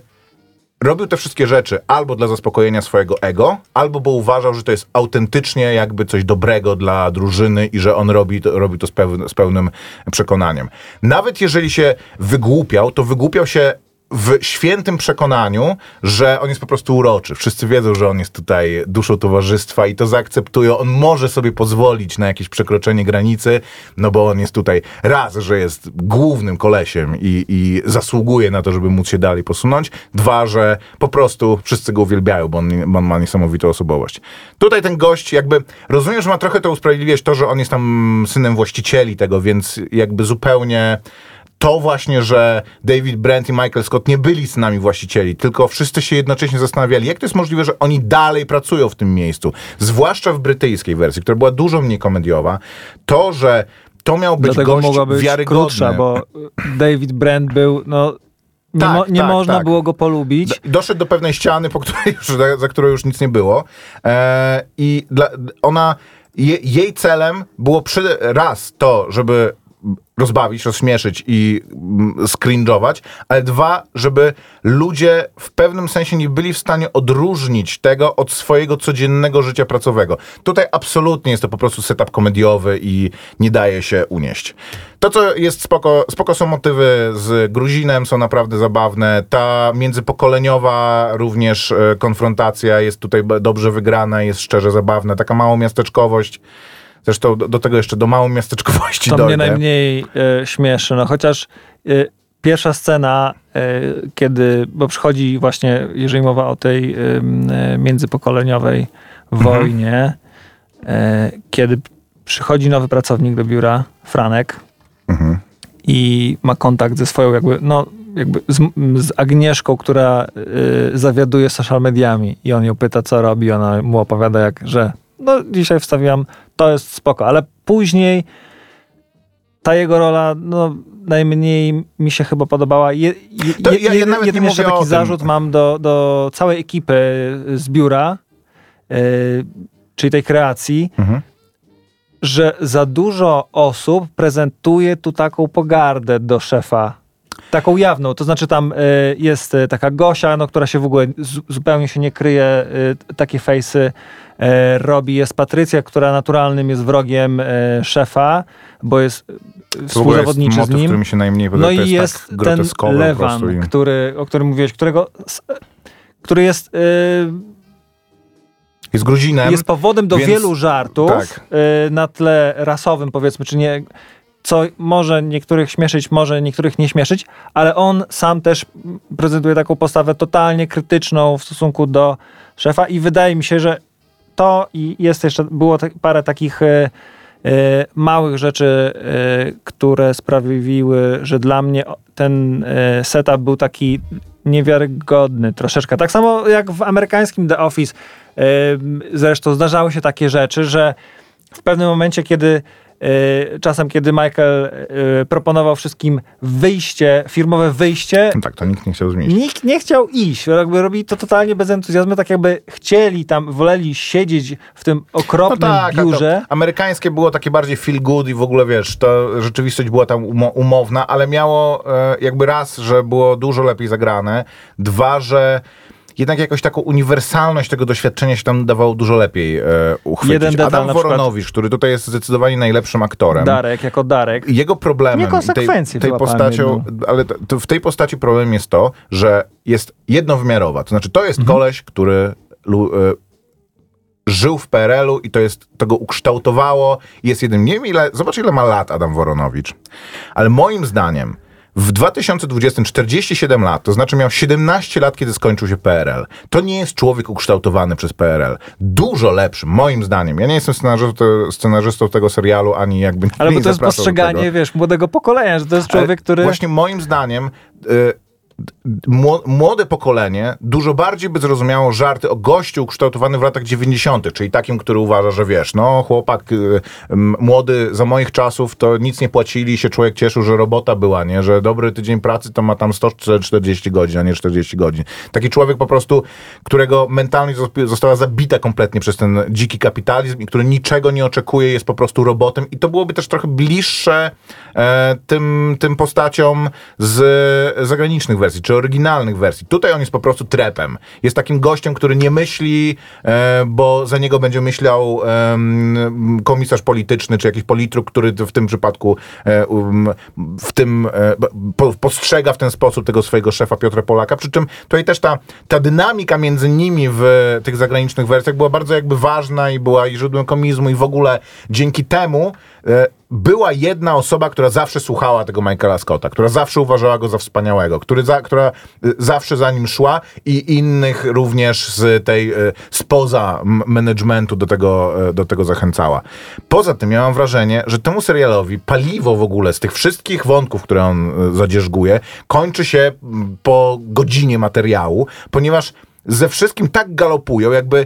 robił te wszystkie rzeczy albo dla zaspokojenia swojego ego, albo bo uważał, że to jest autentycznie jakby coś dobrego dla drużyny i że on robi to, robi to z, z pełnym przekonaniem. Nawet jeżeli się wygłupiał, to wygłupiał się w świętym przekonaniu, że on jest po prostu uroczy. Wszyscy wiedzą, że on jest tutaj duszą towarzystwa i to zaakceptują. On może sobie pozwolić na jakieś przekroczenie granicy, no bo on jest tutaj raz, że jest głównym kolesiem i, i zasługuje na to, żeby móc się dalej posunąć. Dwa, że po prostu wszyscy go uwielbiają, bo on, bo on ma niesamowitą osobowość. Tutaj ten gość jakby, rozumiem, że ma trochę to usprawiedliwiać to, że on jest tam synem właścicieli tego, więc jakby zupełnie to właśnie, że David Brent i Michael Scott nie byli synami właścicieli, tylko wszyscy się jednocześnie zastanawiali, jak to jest możliwe, że oni dalej pracują w tym miejscu. Zwłaszcza w brytyjskiej wersji, która była dużo mniej komediowa. To, że to miał być Dlatego gość mogła być wiarygodny. krótsza, bo David Brent był, no nie, Tak, mo, nie tak, można tak. było go polubić. Doszedł do pewnej ściany, po której już, za, którą już nic nie było. E, I dla, ona, je, jej celem było przy, raz to, żeby rozbawić, rozśmieszyć i mm, skringować, ale dwa, żeby ludzie w pewnym sensie nie byli w stanie odróżnić tego od swojego codziennego życia pracowego. Tutaj absolutnie jest to po prostu setup komediowy i nie daje się unieść. To, co jest spoko, spoko są motywy z Gruzinem, są naprawdę zabawne. Ta międzypokoleniowa również e, konfrontacja jest tutaj dobrze wygrana, jest szczerze zabawna. Taka małomiasteczkowość. Zresztą do, do tego jeszcze do małomiasteczkowości To dojdę. mnie najmniej e, śmieszy, no chociaż e, pierwsza scena, e, kiedy, bo przychodzi właśnie, jeżeli mowa o tej międzypokoleniowej wojnie, e, kiedy przychodzi nowy pracownik do biura, Franek, i ma kontakt ze swoją jakby, no jakby z, z Agnieszką, która y, zawiaduje social mediami. I on ją pyta, co robi, ona mu opowiada, jak, że no dzisiaj wstawiłam, to jest spoko, ale później ta jego rola, no najmniej mi się chyba podobała. Je, je, To ja- ja nawet nie jeszcze taki zarzut mam do, do całej ekipy z biura, y, czyli tej kreacji, Mhm. że za dużo osób prezentuje tu taką pogardę do szefa. Taką jawną, to znaczy tam y, jest y, taka Gosia, no, która się w ogóle zu- zupełnie się nie kryje, y, takie fejsy robi. Jest Patrycja, która naturalnym jest wrogiem szefa, bo jest y, To w ogóle jest współzawodniczy z nim. który mi się najmniej podoba. No i jest, jest tak ten Lewan, i- który, o którym mówiłeś, którego, który jest, Jest Gruzinem. jest powodem do więc- wielu żartów tak. y, na tle rasowym, powiedzmy, czy nie, co może niektórych śmieszyć, może niektórych nie śmieszyć, ale on sam też prezentuje taką postawę totalnie krytyczną w stosunku do szefa i wydaje mi się, że to i jest jeszcze, było parę takich y, y, małych rzeczy, y, które sprawiły, że dla mnie ten setup był taki niewiarygodny troszeczkę. Tak samo jak w amerykańskim The Office. Zresztą zdarzały się takie rzeczy, że w pewnym momencie, kiedy czasem, kiedy Michael e, proponował wszystkim wyjście, firmowe wyjście, No tak, to nikt nie chciał zmienić. nikt nie chciał iść. Jakby robili to totalnie bez entuzjazmu, tak jakby chcieli tam, woleli siedzieć w tym No okropnym tak, a biurze. amerykańskie było takie bardziej feel good i w ogóle wiesz, to rzeczywistość była tam umo- umowna, ale miało e, jakby raz, że było dużo lepiej zagrane, dwa, że jednak jakoś taką uniwersalność tego doświadczenia się tam dawało dużo lepiej e, uchwycić. Jeden detal Adam na przykład- Woronowicz, który tutaj jest zdecydowanie najlepszym aktorem. Darek, jako Darek. Jego problemem tej, tej postacią, ale to, to w tej postaci problemem jest to, że jest jednowymiarowa. To znaczy, to jest Mhm. koleś, który y, żył w PRL-u i to jest, to go ukształtowało. Jest jednym, nie wiem ile, zobacz ile ma lat Adam Woronowicz. Ale moim zdaniem w 2020 47 lat, to znaczy miał 17 lat, kiedy skończył się PRL. To nie jest człowiek ukształtowany przez PRL. Dużo lepszy, moim zdaniem. Ja nie jestem scenarzystą, scenarzystą tego serialu, ani jakby Ale bo to jest postrzeganie, wiesz, młodego pokolenia, że to jest człowiek, Ale który... Właśnie moim zdaniem y, młode pokolenie dużo bardziej by zrozumiało żarty o gościu ukształtowany w latach 90., czyli takim, który uważa, że wiesz, no chłopak y, młody za moich czasów to nic nie płacili, się człowiek cieszył, że robota była, nie? Że dobry tydzień pracy to ma tam 140 godzin, a nie 40 godzin. Taki człowiek po prostu, którego mentalność zos- została zabita kompletnie przez ten dziki kapitalizm i który niczego nie oczekuje, jest po prostu robotem i to byłoby też trochę bliższe e, tym, tym postaciom z zagranicznych wersji, czy oryginalnych wersji. Tutaj on jest po prostu trepem. Jest takim gościem, który nie myśli, e, bo za niego będzie myślał em, komisarz polityczny, czy jakiś politruk, który w tym przypadku e, um, w tym e, po, postrzega w ten sposób tego swojego szefa Piotra Polaka. Przy czym tutaj też ta, ta dynamika między nimi w tych zagranicznych wersjach była bardzo jakby ważna i była i źródłem komizmu i w ogóle dzięki temu e, była jedna osoba, która zawsze słuchała tego Michaela Scotta, która zawsze uważała go za wspaniałego, który za, która y, zawsze za nim szła i innych również z tej, y, spoza managementu do tego, y, do tego zachęcała. Poza tym ja mam wrażenie, że temu serialowi paliwo w ogóle z tych wszystkich wątków, które on zadzierzguje, kończy się po godzinie materiału, ponieważ ze wszystkim tak galopują, jakby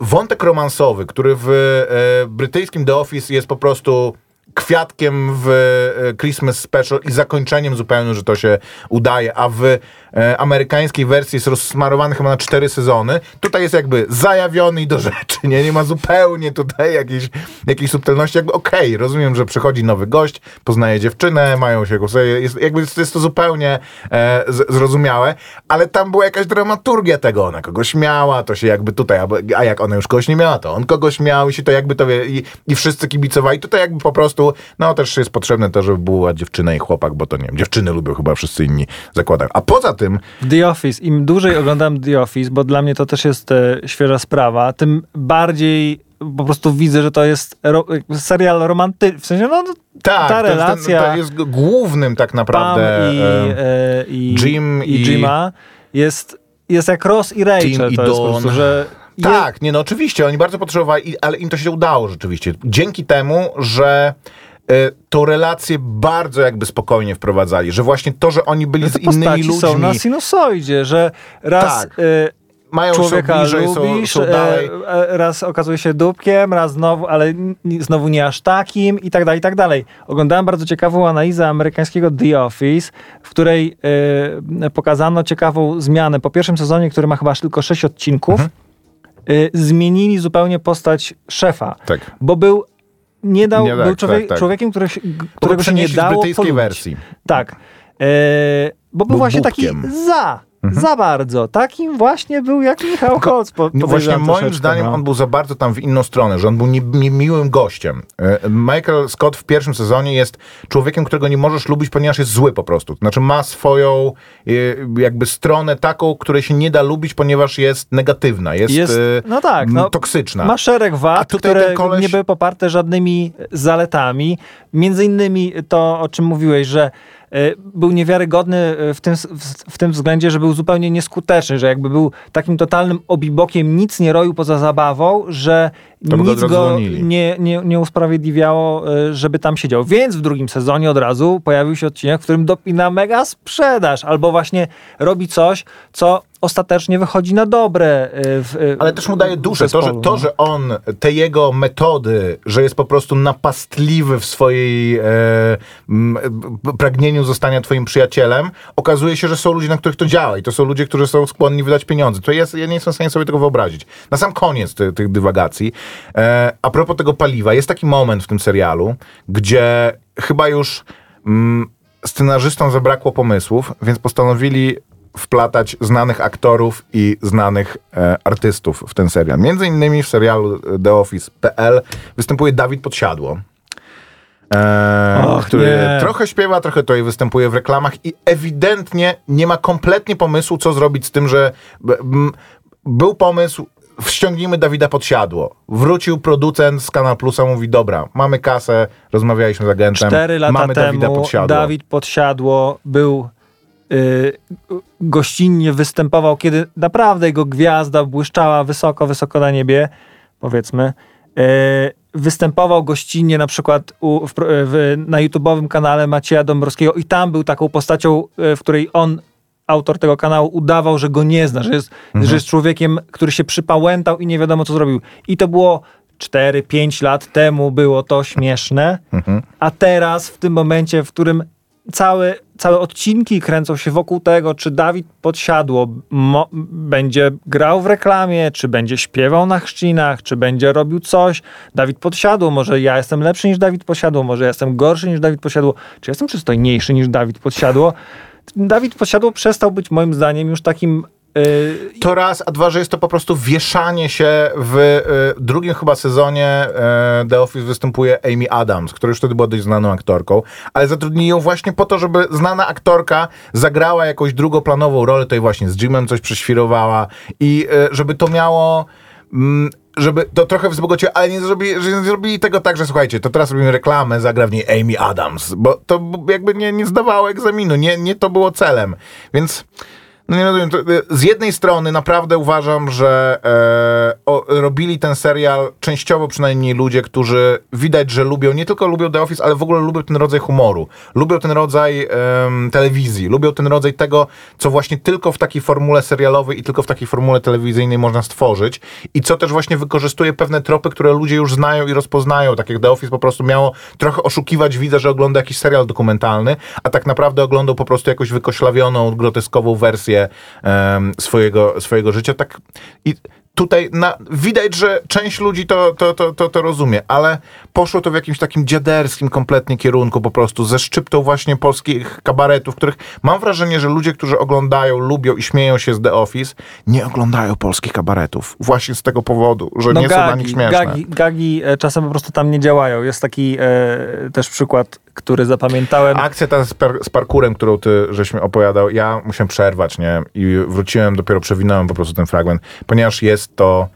wątek romansowy, który w brytyjskim The Office jest po prostu kwiatkiem w e, Christmas Special i zakończeniem zupełnie, że to się udaje, a w e, amerykańskiej wersji jest rozsmarowany chyba na cztery sezony. Tutaj jest jakby zajawiony i do rzeczy, nie? Nie ma zupełnie tutaj jakiejś, jakiejś subtelności. Jakby okej, rozumiem, że przychodzi nowy gość, poznaje dziewczynę, mają się jest, jakby jest, jest to zupełnie e, z, zrozumiałe, ale tam była jakaś dramaturgia tego. Ona kogoś miała, to się jakby tutaj, a, jak ona już kogoś nie miała, to on kogoś miał i się to jakby to i, i wszyscy kibicowali. Tutaj jakby po prostu, no też jest potrzebne to, żeby była dziewczyna i chłopak, bo to nie wiem, dziewczyny lubią chyba wszyscy inni zakładają. A poza tym, The Office, im dłużej oglądam The Office, bo dla mnie to też jest e, świeża sprawa, tym bardziej po prostu widzę, że to jest ro, serial romantyczny. W sensie, no, tak, ta to jest, ten, relacja to jest głównym tak Pam naprawdę... i, e, e, i, Jim i i- Jima jest, jest jak Ross i Rachel. Tim i to jest po Dawn. prostu, że Tak, nie no oczywiście, oni bardzo potrzebowali, ale im to się udało rzeczywiście. Dzięki temu, że y, tą relację bardzo jakby spokojnie wprowadzali, że właśnie to, że oni byli że z innymi ludźmi, są na sinusoidzie, że raz Tak. e, mają człowieka bliżej, są, lubisz, są dalej. e, e, raz okazuje się dupkiem, raz znowu, ale znowu nie aż takim i tak dalej, i tak dalej. Oglądałem bardzo ciekawą analizę amerykańskiego The Office, w której e, pokazano ciekawą zmianę. Po pierwszym sezonie, który ma chyba tylko sześć odcinków, Mhm. E, zmienili zupełnie postać szefa, Tak. bo był nie dał, Nie, tak, był człowiek, tak, tak. człowiekiem, który, Którego się nie przenieśli z dało brytyjskiej polubić. wersji. Tak. E, bo był, Był właśnie taki bubkiem. Za, za bardzo. Takim właśnie był jak Michał Holc. Po, No właśnie moim zdaniem no. on był za bardzo tam w inną stronę, że on był niemiłym nie, gościem. E, Michael Scott w pierwszym sezonie jest człowiekiem, którego nie możesz lubić, ponieważ jest zły po prostu. Znaczy ma swoją e, jakby stronę taką, której się nie da lubić, ponieważ jest negatywna, jest, Jest, e, no tak, no, toksyczna. Ma szereg wad, które koleś- nie były poparte żadnymi zaletami. Między innymi to, o czym mówiłeś, że był niewiarygodny e, w tym, w tym względzie, że był zupełnie nieskuteczny, że jakby był takim totalnym obibokiem, nic nie roił poza zabawą, że To go nic go nie, nie, nie usprawiedliwiało, e, żeby tam siedział. Więc w drugim sezonie od razu pojawił się odcinek, w którym dopina mega sprzedaż, albo właśnie robi coś, co ostatecznie wychodzi na dobre. e, W, e, Ale też mu daje duszę. To, że, to, no. że on, te jego metody, że jest po prostu napastliwy w swojej e, m, pragnieniu zostania twoim przyjacielem, okazuje się, że są ludzie, na których to działa i to są ludzie, którzy są skłonni wydać pieniądze. To jest, ja nie jestem w stanie sobie tego wyobrazić. Na sam koniec ty, tych dywagacji, a propos tego paliwa, jest taki moment w tym serialu, gdzie chyba już mm, scenarzystom zabrakło pomysłów, więc postanowili wplatać znanych aktorów i znanych e, artystów w ten serial. Między innymi w serialu The Office.pl występuje Dawid Podsiadło. E, Och, który nie. trochę śpiewa, trochę tutaj występuje w reklamach i ewidentnie nie ma kompletnie pomysłu, co zrobić z tym, że b- m, był pomysł, wściągnijmy Dawida Podsiadło. Wrócił producent z Kanal Plusa, mówi, dobra, mamy kasę, rozmawialiśmy z agentem, Cztery lata mamy temu Dawida Podsiadło. Dawid Podsiadło był y, gościnnie występował, kiedy naprawdę jego gwiazda błyszczała wysoko, wysoko na niebie, powiedzmy. Y, występował gościnnie na przykład u, w, w, na YouTube'owym kanale Macieja Dąbrowskiego i tam był taką postacią, y, w której on autor tego kanału udawał, że go nie zna, że jest, że jest człowiekiem, który się przypałętał i nie wiadomo co zrobił. I to było 4-5 lat temu było to śmieszne, a teraz w tym momencie, w którym całe, całe odcinki kręcą się wokół tego, czy Dawid Podsiadło mo- będzie grał w reklamie, czy będzie śpiewał na chrzcinach, czy będzie robił coś. Dawid Podsiadło, może ja jestem lepszy niż Dawid Podsiadło, może ja jestem gorszy niż Dawid Podsiadło, czy jestem przystojniejszy niż Dawid Podsiadło. Dawid Podsiadło przestał być moim zdaniem już takim yy, To raz, a dwa, że jest to po prostu wieszanie się w y, drugim chyba sezonie y, The Office występuje Amy Adams, która już wtedy była dość znaną aktorką, ale zatrudnili ją właśnie po to, żeby znana aktorka zagrała jakąś drugoplanową rolę, tutaj właśnie z Jimem coś prześwirowała i żeby to miało... Żeby to trochę wzbogaciło, ale nie zrobili, nie zrobili tego tak, że słuchajcie, to teraz robimy reklamę, zagra w niej Amy Adams, bo to jakby nie, nie zdawało egzaminu, nie, nie to było celem, więc no nie rozumiem. Y, z jednej strony naprawdę uważam, że e, o, robili ten serial częściowo przynajmniej ludzie, którzy widać, że lubią, nie tylko lubią The Office, ale w ogóle lubią ten rodzaj humoru. Lubią ten rodzaj telewizji, lubią ten rodzaj tego, co właśnie tylko w takiej formule serialowej i tylko w takiej formule telewizyjnej można stworzyć i co też właśnie wykorzystuje pewne tropy, które ludzie już znają i rozpoznają. Tak jak The Office po prostu miało trochę oszukiwać widza, że ogląda jakiś serial dokumentalny, a tak naprawdę oglądał po prostu jakąś wykoślawioną, groteskową wersję em, swojego, swojego życia. Tak i tutaj na, widać, że część ludzi to, to, to, to, to rozumie, ale poszło to w jakimś takim dziaderskim kompletnie kierunku po prostu, ze szczyptą właśnie polskich kabaretów, których mam wrażenie, że ludzie, którzy oglądają, lubią i śmieją się z The Office, nie oglądają polskich kabaretów. Właśnie z tego powodu, że nie są dla nich śmieszne. No Gagi, gagi e, czasem po prostu tam nie działają. Jest taki e, też przykład, który zapamiętałem. Akcja ta z, par- z parkurem, którą ty żeś mi opowiadał, ja musiałem przerwać, nie? I wróciłem, dopiero przewinąłem po prostu ten fragment, ponieważ jest to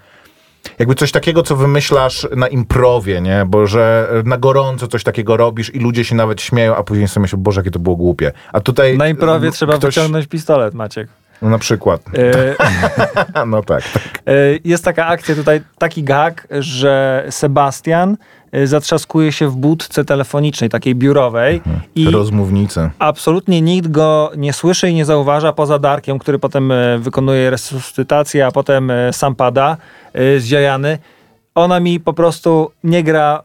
jakby coś takiego, co wymyślasz na improwie, nie? Bo że na gorąco coś takiego robisz i ludzie się nawet śmieją, a później sobie myślą, Boże, jakie to było głupie. A tutaj... Na improwie m, trzeba ktoś, wyciągnąć pistolet, Maciek. No na przykład. E, No tak. tak. E, Jest taka akcja tutaj, taki gag, że Sebastian zatrzaskuje się w budce telefonicznej, takiej biurowej i Rozmównicy. absolutnie nikt go nie słyszy i nie zauważa poza Darkiem, który potem e, wykonuje resuscytację, a potem e, sam pada zziajany. Ona mi po prostu nie gra,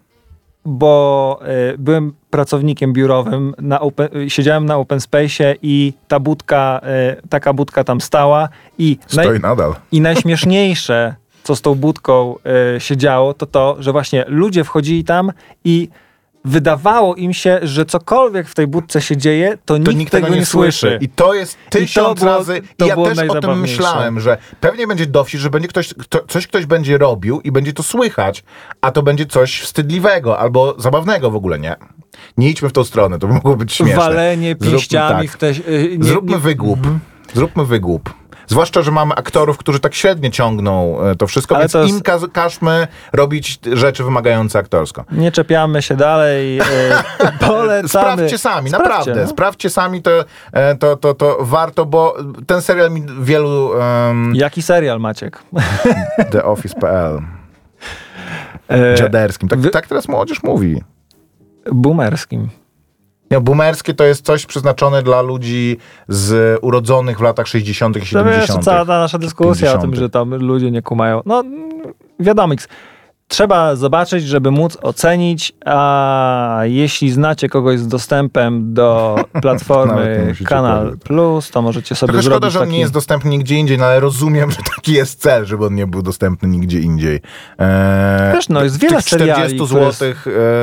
bo byłem pracownikiem biurowym, na open, siedziałem na open space i ta budka, taka budka tam stała i naj- Stoi nadal. i najśmieszniejsze, co z tą budką y, się działo, to to, że właśnie ludzie wchodzili tam i wydawało im się, że cokolwiek w tej budce się dzieje, to, to nikt, tego, nie słyszy. I to jest tysiąc było- razy. to ja też o tym myślałem, że pewnie będzie dowcip, że będzie ktoś, kto, coś ktoś będzie robił i będzie to słychać, a to będzie coś wstydliwego albo zabawnego w ogóle, nie? Nie idźmy w tą stronę, to by mogło być śmieszne. Walenie Zróbmy pięściami tak. w te... y, nie- Zróbmy nie- wygłup. Zróbmy wygłup. Zwłaszcza, że mamy aktorów, którzy tak średnio ciągną e, to wszystko, Ale więc to jest- im kaz- każmy robić rzeczy wymagające aktorsko. Nie czepiamy się dalej. y, polecamy. Sprawdźcie sami, Sprawdźcie, naprawdę. no. Sprawdźcie sami, to, e, to, to, to warto, bo ten serial mi wielu... Um, Jaki serial, Maciek? TheOffice.pl E, Dziaderskim. Tak, wy- tak teraz młodzież mówi. boomerskim. Boomerskie to jest coś przeznaczone dla ludzi z urodzonych w latach 60. i To 70. wiesz, cała ta nasza dyskusja o 50. tym, że tam ludzie nie kumają. No, wiadomo, trzeba zobaczyć, żeby móc ocenić, a jeśli znacie kogoś z dostępem do platformy Kanal powiedzieć. Plus, to możecie sobie Trochę szkoda, zrobić że on taki... nie jest dostępny nigdzie indziej, no ale rozumiem, że taki jest cel, żeby on nie był dostępny nigdzie indziej. Eee, Wiesz, no, jest wiele tych 40 seriali, które zł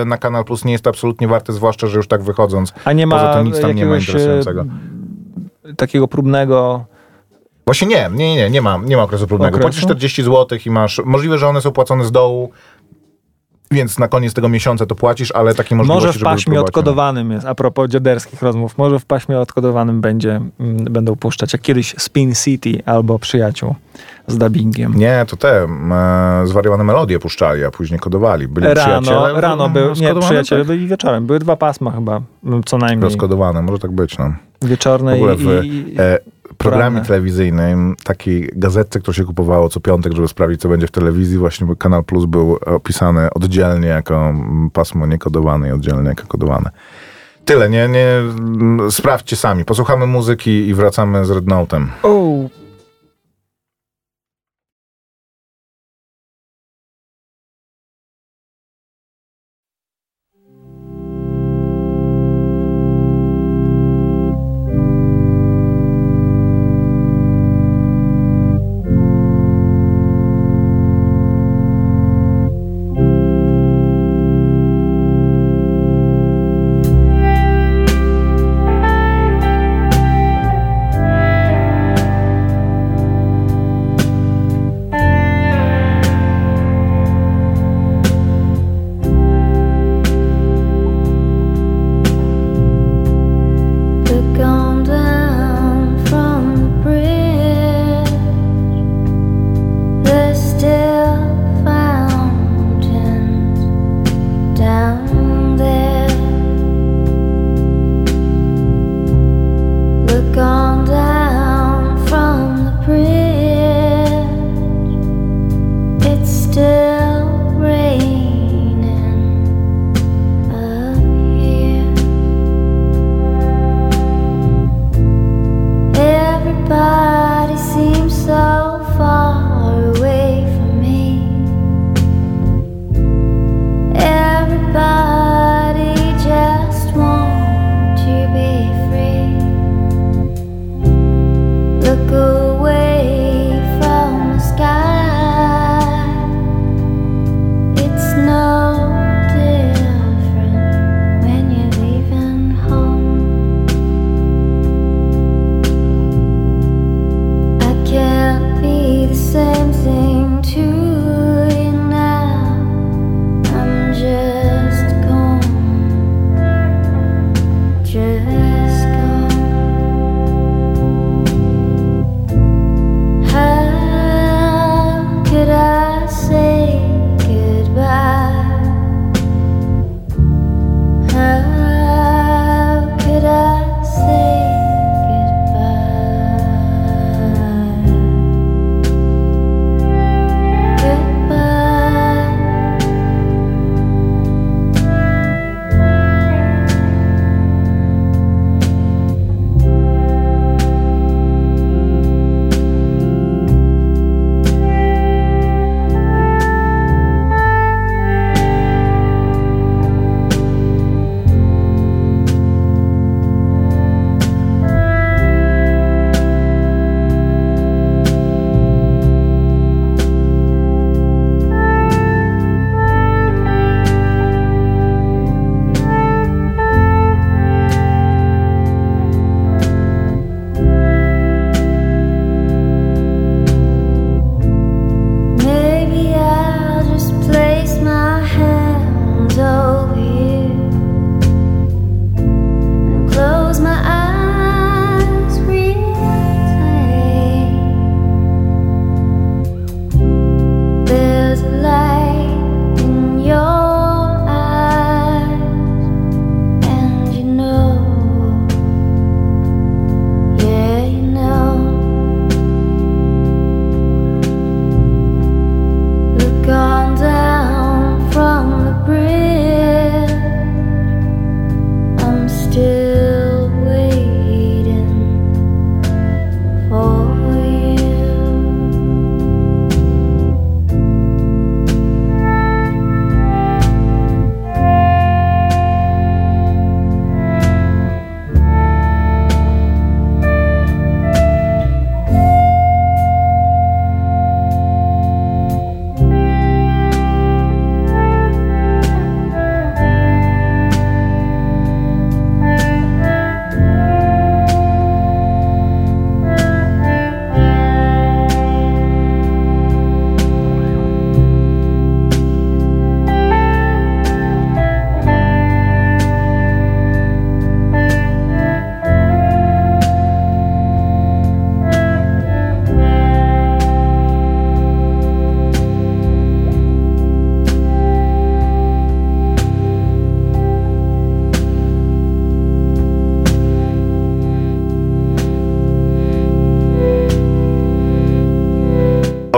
e, na Kanal Plus nie jest absolutnie warte, zwłaszcza, że już tak wychodząc. A nie ma Poza tym nic tam nie ma e, interesującego. takiego próbnego... Właśnie nie, nie, nie, nie ma, nie ma okresu próbnego. Okresu? Płacisz 40 zł i masz, możliwe, że one są płacone z dołu, więc na koniec tego miesiąca to płacisz, ale takiej możliwości, Może w paśmie odkodowanym jest, a propos dziaderskich rozmów, może w paśmie odkodowanym będzie, mm, będą puszczać, jak kiedyś Spin City albo Przyjaciół z dubbingiem. Nie, to te e, zwariowane melodie puszczali, a później kodowali. Byli Rano, przyjaciele. rano był, nie, rozkodowane, przyjaciele tak? byli wieczorem. Były dwa pasma chyba, mm, co najmniej. Rozkodowane, może tak być, no. Wieczorne W ogóle i, w i, e, programie poranne. telewizyjnym, takiej gazetce, którą się kupowało co piątek, żeby sprawdzić, co będzie w telewizji, właśnie Kanal Plus był opisany oddzielnie jako pasmo niekodowane i oddzielnie jako kodowane. Tyle, nie, nie, mm, sprawdźcie sami. Posłuchamy muzyki i wracamy z Red Note'em.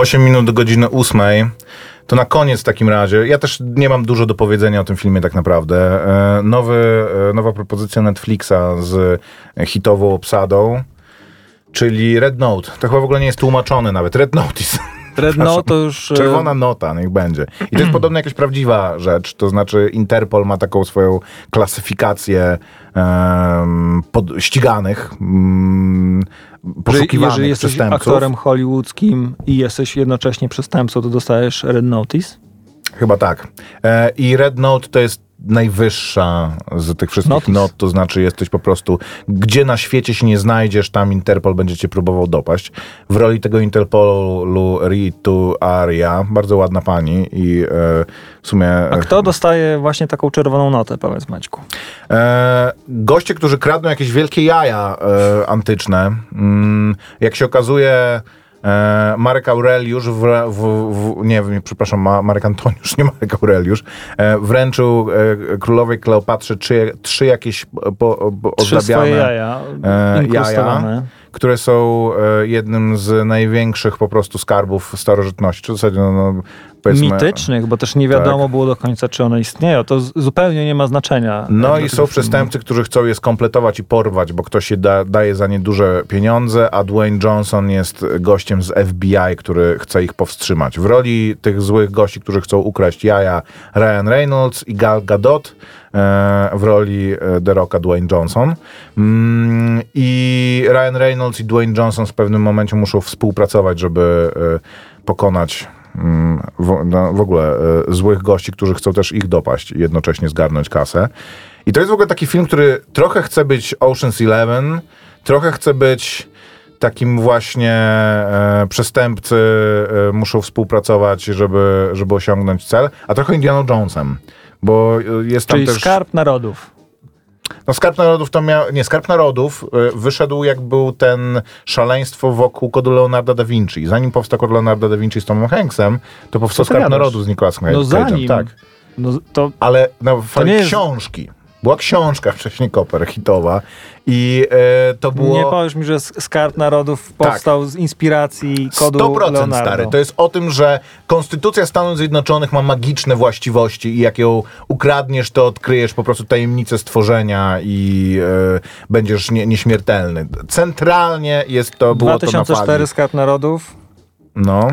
8 minut do godziny 8. To na koniec w takim razie, ja też nie mam dużo do powiedzenia o tym filmie tak naprawdę. E, Nowy, e, nowa propozycja Netflixa z hitową obsadą, czyli Red Note. To chyba w ogóle nie jest tłumaczone nawet. Red Notice. Red Note to już... e, Czerwona nota, niech będzie. I to jest podobno jakaś prawdziwa rzecz, to znaczy Interpol ma taką swoją klasyfikację em, pod, ściganych, że poszukiwanych Jeżeli jesteś aktorem hollywoodzkim i jesteś jednocześnie przestępcą, to dostajesz Red Notice. Chyba tak. E, I Red Note to jest najwyższa z tych wszystkich not, to znaczy jesteś po prostu, gdzie na świecie się nie znajdziesz, tam Interpol będzie cię próbował dopaść. W roli tego Interpolu Ritu Aria, bardzo ładna pani i e, w sumie... A kto dostaje właśnie taką czerwoną notę, powiedz Maćku? E, goście, którzy kradną jakieś wielkie jaja e, antyczne, mm, jak się okazuje, e, Marek Aureliusz, w, w, w, nie wiem, przepraszam, Ma, Marek Antoniusz, nie Marek Aureliusz, e, wręczył e, królowej Kleopatrze trzy, trzy jakieś po, po, Trzy jaja, e, jaja, które są e, jednym z największych po prostu skarbów starożytności. W zasadzie, no, no, powiedzmy... Mitycznych, bo też nie wiadomo Tak. było do końca, czy one istnieją. To zupełnie nie ma znaczenia. No i są przestępcy, którzy chcą je skompletować i porwać, bo ktoś się da, daje za nie duże pieniądze, a Dwayne Johnson jest gościem z FBI, który chce ich powstrzymać. W roli tych złych gości, którzy chcą ukraść jaja, Ryan Reynolds i Gal Gadot, e, w roli e, The Rocka Dwayne Johnson. Mm, I Ryan Reynolds i Dwayne Johnson w pewnym momencie muszą współpracować, żeby e, pokonać w, no, w ogóle e, złych gości, którzy chcą też ich dopaść i jednocześnie zgarnąć kasę. I to jest w ogóle taki film, który trochę chce być Ocean's Eleven, trochę chce być takim właśnie e, przestępcy e, muszą współpracować, żeby, żeby osiągnąć cel, a trochę Indiana Jonesem, bo e, jest tam Czyli też... skarb narodów. No Skarb Narodów to miał, nie, Skarb Narodów y, wyszedł jak był ten szaleństwo wokół kodu Leonarda da Vinci. Zanim powstał kod Leonarda da Vinci z Tomem Hanksem, to powstał ty Skarb? Narodów z Nicolasem No zanim. Tak. No to Ale na fali nie jest- książki. Była książka wcześniej Koper hitowa i e, to było... nie powiesz mi, że skarb narodów powstał z inspiracji kodu 100% Leonardo. stary. To jest o tym, że Konstytucja Stanów Zjednoczonych ma magiczne właściwości i jak ją ukradniesz, to odkryjesz po prostu tajemnicę stworzenia i e, będziesz nie, nieśmiertelny. Centralnie jest to, było to na 2004 fali. Skarb Narodów, No.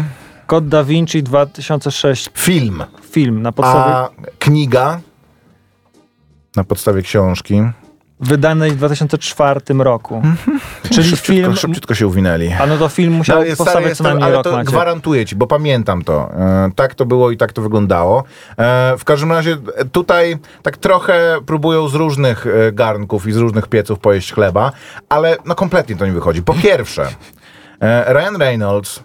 Kod Da Vinci 2006 Film. film na podstawie A kniga na podstawie książki. wydanej w 2004 roku. Czyli szybciutko, film, szybciutko się uwinęli. a no to film musiał jest powstawać stary, co najmniej ale rok to gwarantuję ci, bo pamiętam to. E, tak to było i tak to wyglądało. E, w każdym razie e, tutaj tak trochę próbują z różnych e, garnków i z różnych pieców pojeść chleba, ale no kompletnie to nie wychodzi. Po pierwsze, e, Ryan Reynolds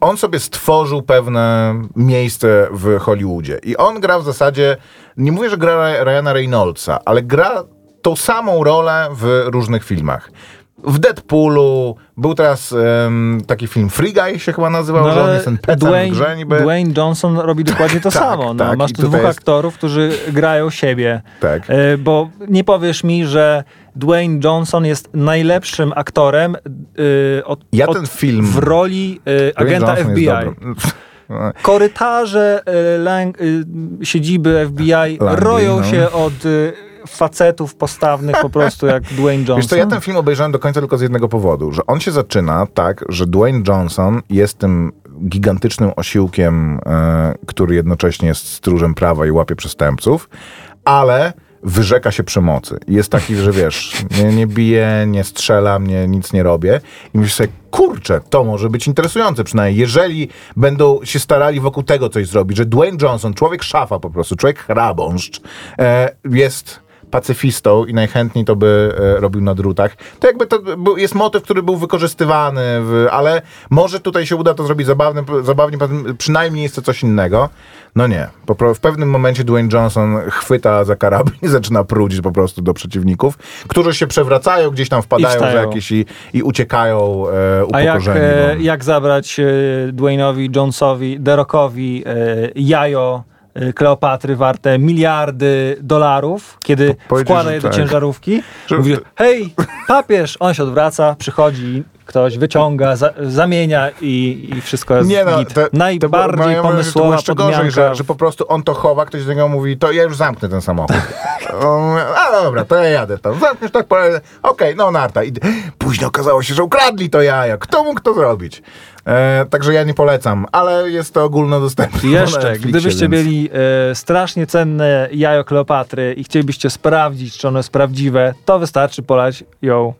on sobie stworzył pewne miejsce w Hollywoodzie i on gra w zasadzie, nie mówię, że gra Ryana Reynoldsa, ale gra tą samą rolę w różnych filmach. W Deadpoolu był teraz em, taki film Free Guy się chyba nazywał, że on jest ten pecem w Dwayne, grze niby. Dwayne Johnson robi dokładnie to Tak, samo. No, tak, masz tu dwóch jest- aktorów, którzy grają siebie. Tak. E, bo nie powiesz mi, że Dwayne Johnson jest najlepszym aktorem e, od, Ja od, ten film- w roli Dwayne agenta Johnson FBI. Korytarze lang, siedziby FBI Langley, roją no. się od facetów postawnych po prostu jak Dwayne Johnson. Wiesz co, ja ten film obejrzałem do końca tylko z jednego powodu, że on się zaczyna tak, że Dwayne Johnson jest tym gigantycznym osiłkiem, e, który jednocześnie jest stróżem prawa i łapie przestępców, ale wyrzeka się przemocy. Jest taki, że wiesz, nie, nie bije, nie strzela mnie, nic nie robię. I myślisz sobie, kurczę, to może być interesujące przynajmniej, jeżeli będą się starali wokół tego coś zrobić, że Dwayne Johnson, człowiek szafa po prostu, człowiek hrabąszcz, e, jest pacyfistą i najchętniej to by e, robił na drutach. To jakby to był, jest motyw, który był wykorzystywany, w, ale może tutaj się uda to zrobić zabawne, zabawnie, przynajmniej jest to coś innego. No nie. W pewnym momencie Dwayne Johnson chwyta za karabin i zaczyna prudzić po prostu do przeciwników, którzy się przewracają, gdzieś tam wpadają za jakieś i, i uciekają e, A jak, upokorzeni. e, no. jak zabrać e, Dwayne'owi Jonesowi, Derokowi e, jajo Kleopatry warte miliardy dolarów, kiedy powiedzieć, wkłada je do tak. ciężarówki, Że- mówi, hej, papież! On się odwraca, przychodzi ktoś wyciąga, za, zamienia i, i wszystko jest Nie no, Najbardziej że pomysłowa to jeszcze gorzej, że, że po prostu on to chowa, ktoś do niego mówi, to ja już zamknę ten samochód. Mówi, A dobra, to ja jadę tam. Zamkniesz tak, pojadę. Okej, no narta. I później okazało się, że ukradli to jaja. Kto mógł to zrobić? E, także ja nie polecam, ale jest to ogólnodostępne. Jeszcze, gdybyście więc- mieli e, strasznie cenne jajo Kleopatry i chcielibyście sprawdzić, czy ono jest prawdziwe, to wystarczy polać ją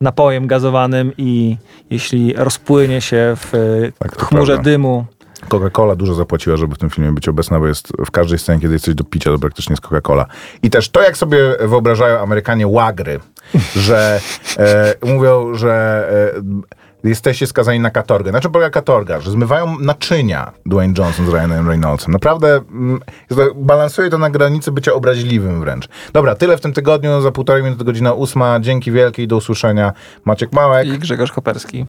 napojem gazowanym i jeśli rozpłynie się w e, Tak, chmurze prawda. dymu, Coca-Cola dużo zapłaciła, żeby w tym filmie być obecna, bo jest w każdej scenie, kiedy jest coś do picia, to praktycznie jest Coca-Cola. I też to, jak sobie wyobrażają Amerykanie łagry, że e, mówią, że e, jesteście skazani na katorgę. Na czym polega katorga? Że zmywają naczynia Dwayne Johnson z Ryanem Reynoldsem. Naprawdę mm, balansuje to na granicy bycia obraźliwym wręcz. Dobra, tyle w tym tygodniu. Za półtorej minuty godzina ósma. Dzięki wielkie i do usłyszenia. Maciek Małek. i Grzegorz Koperski.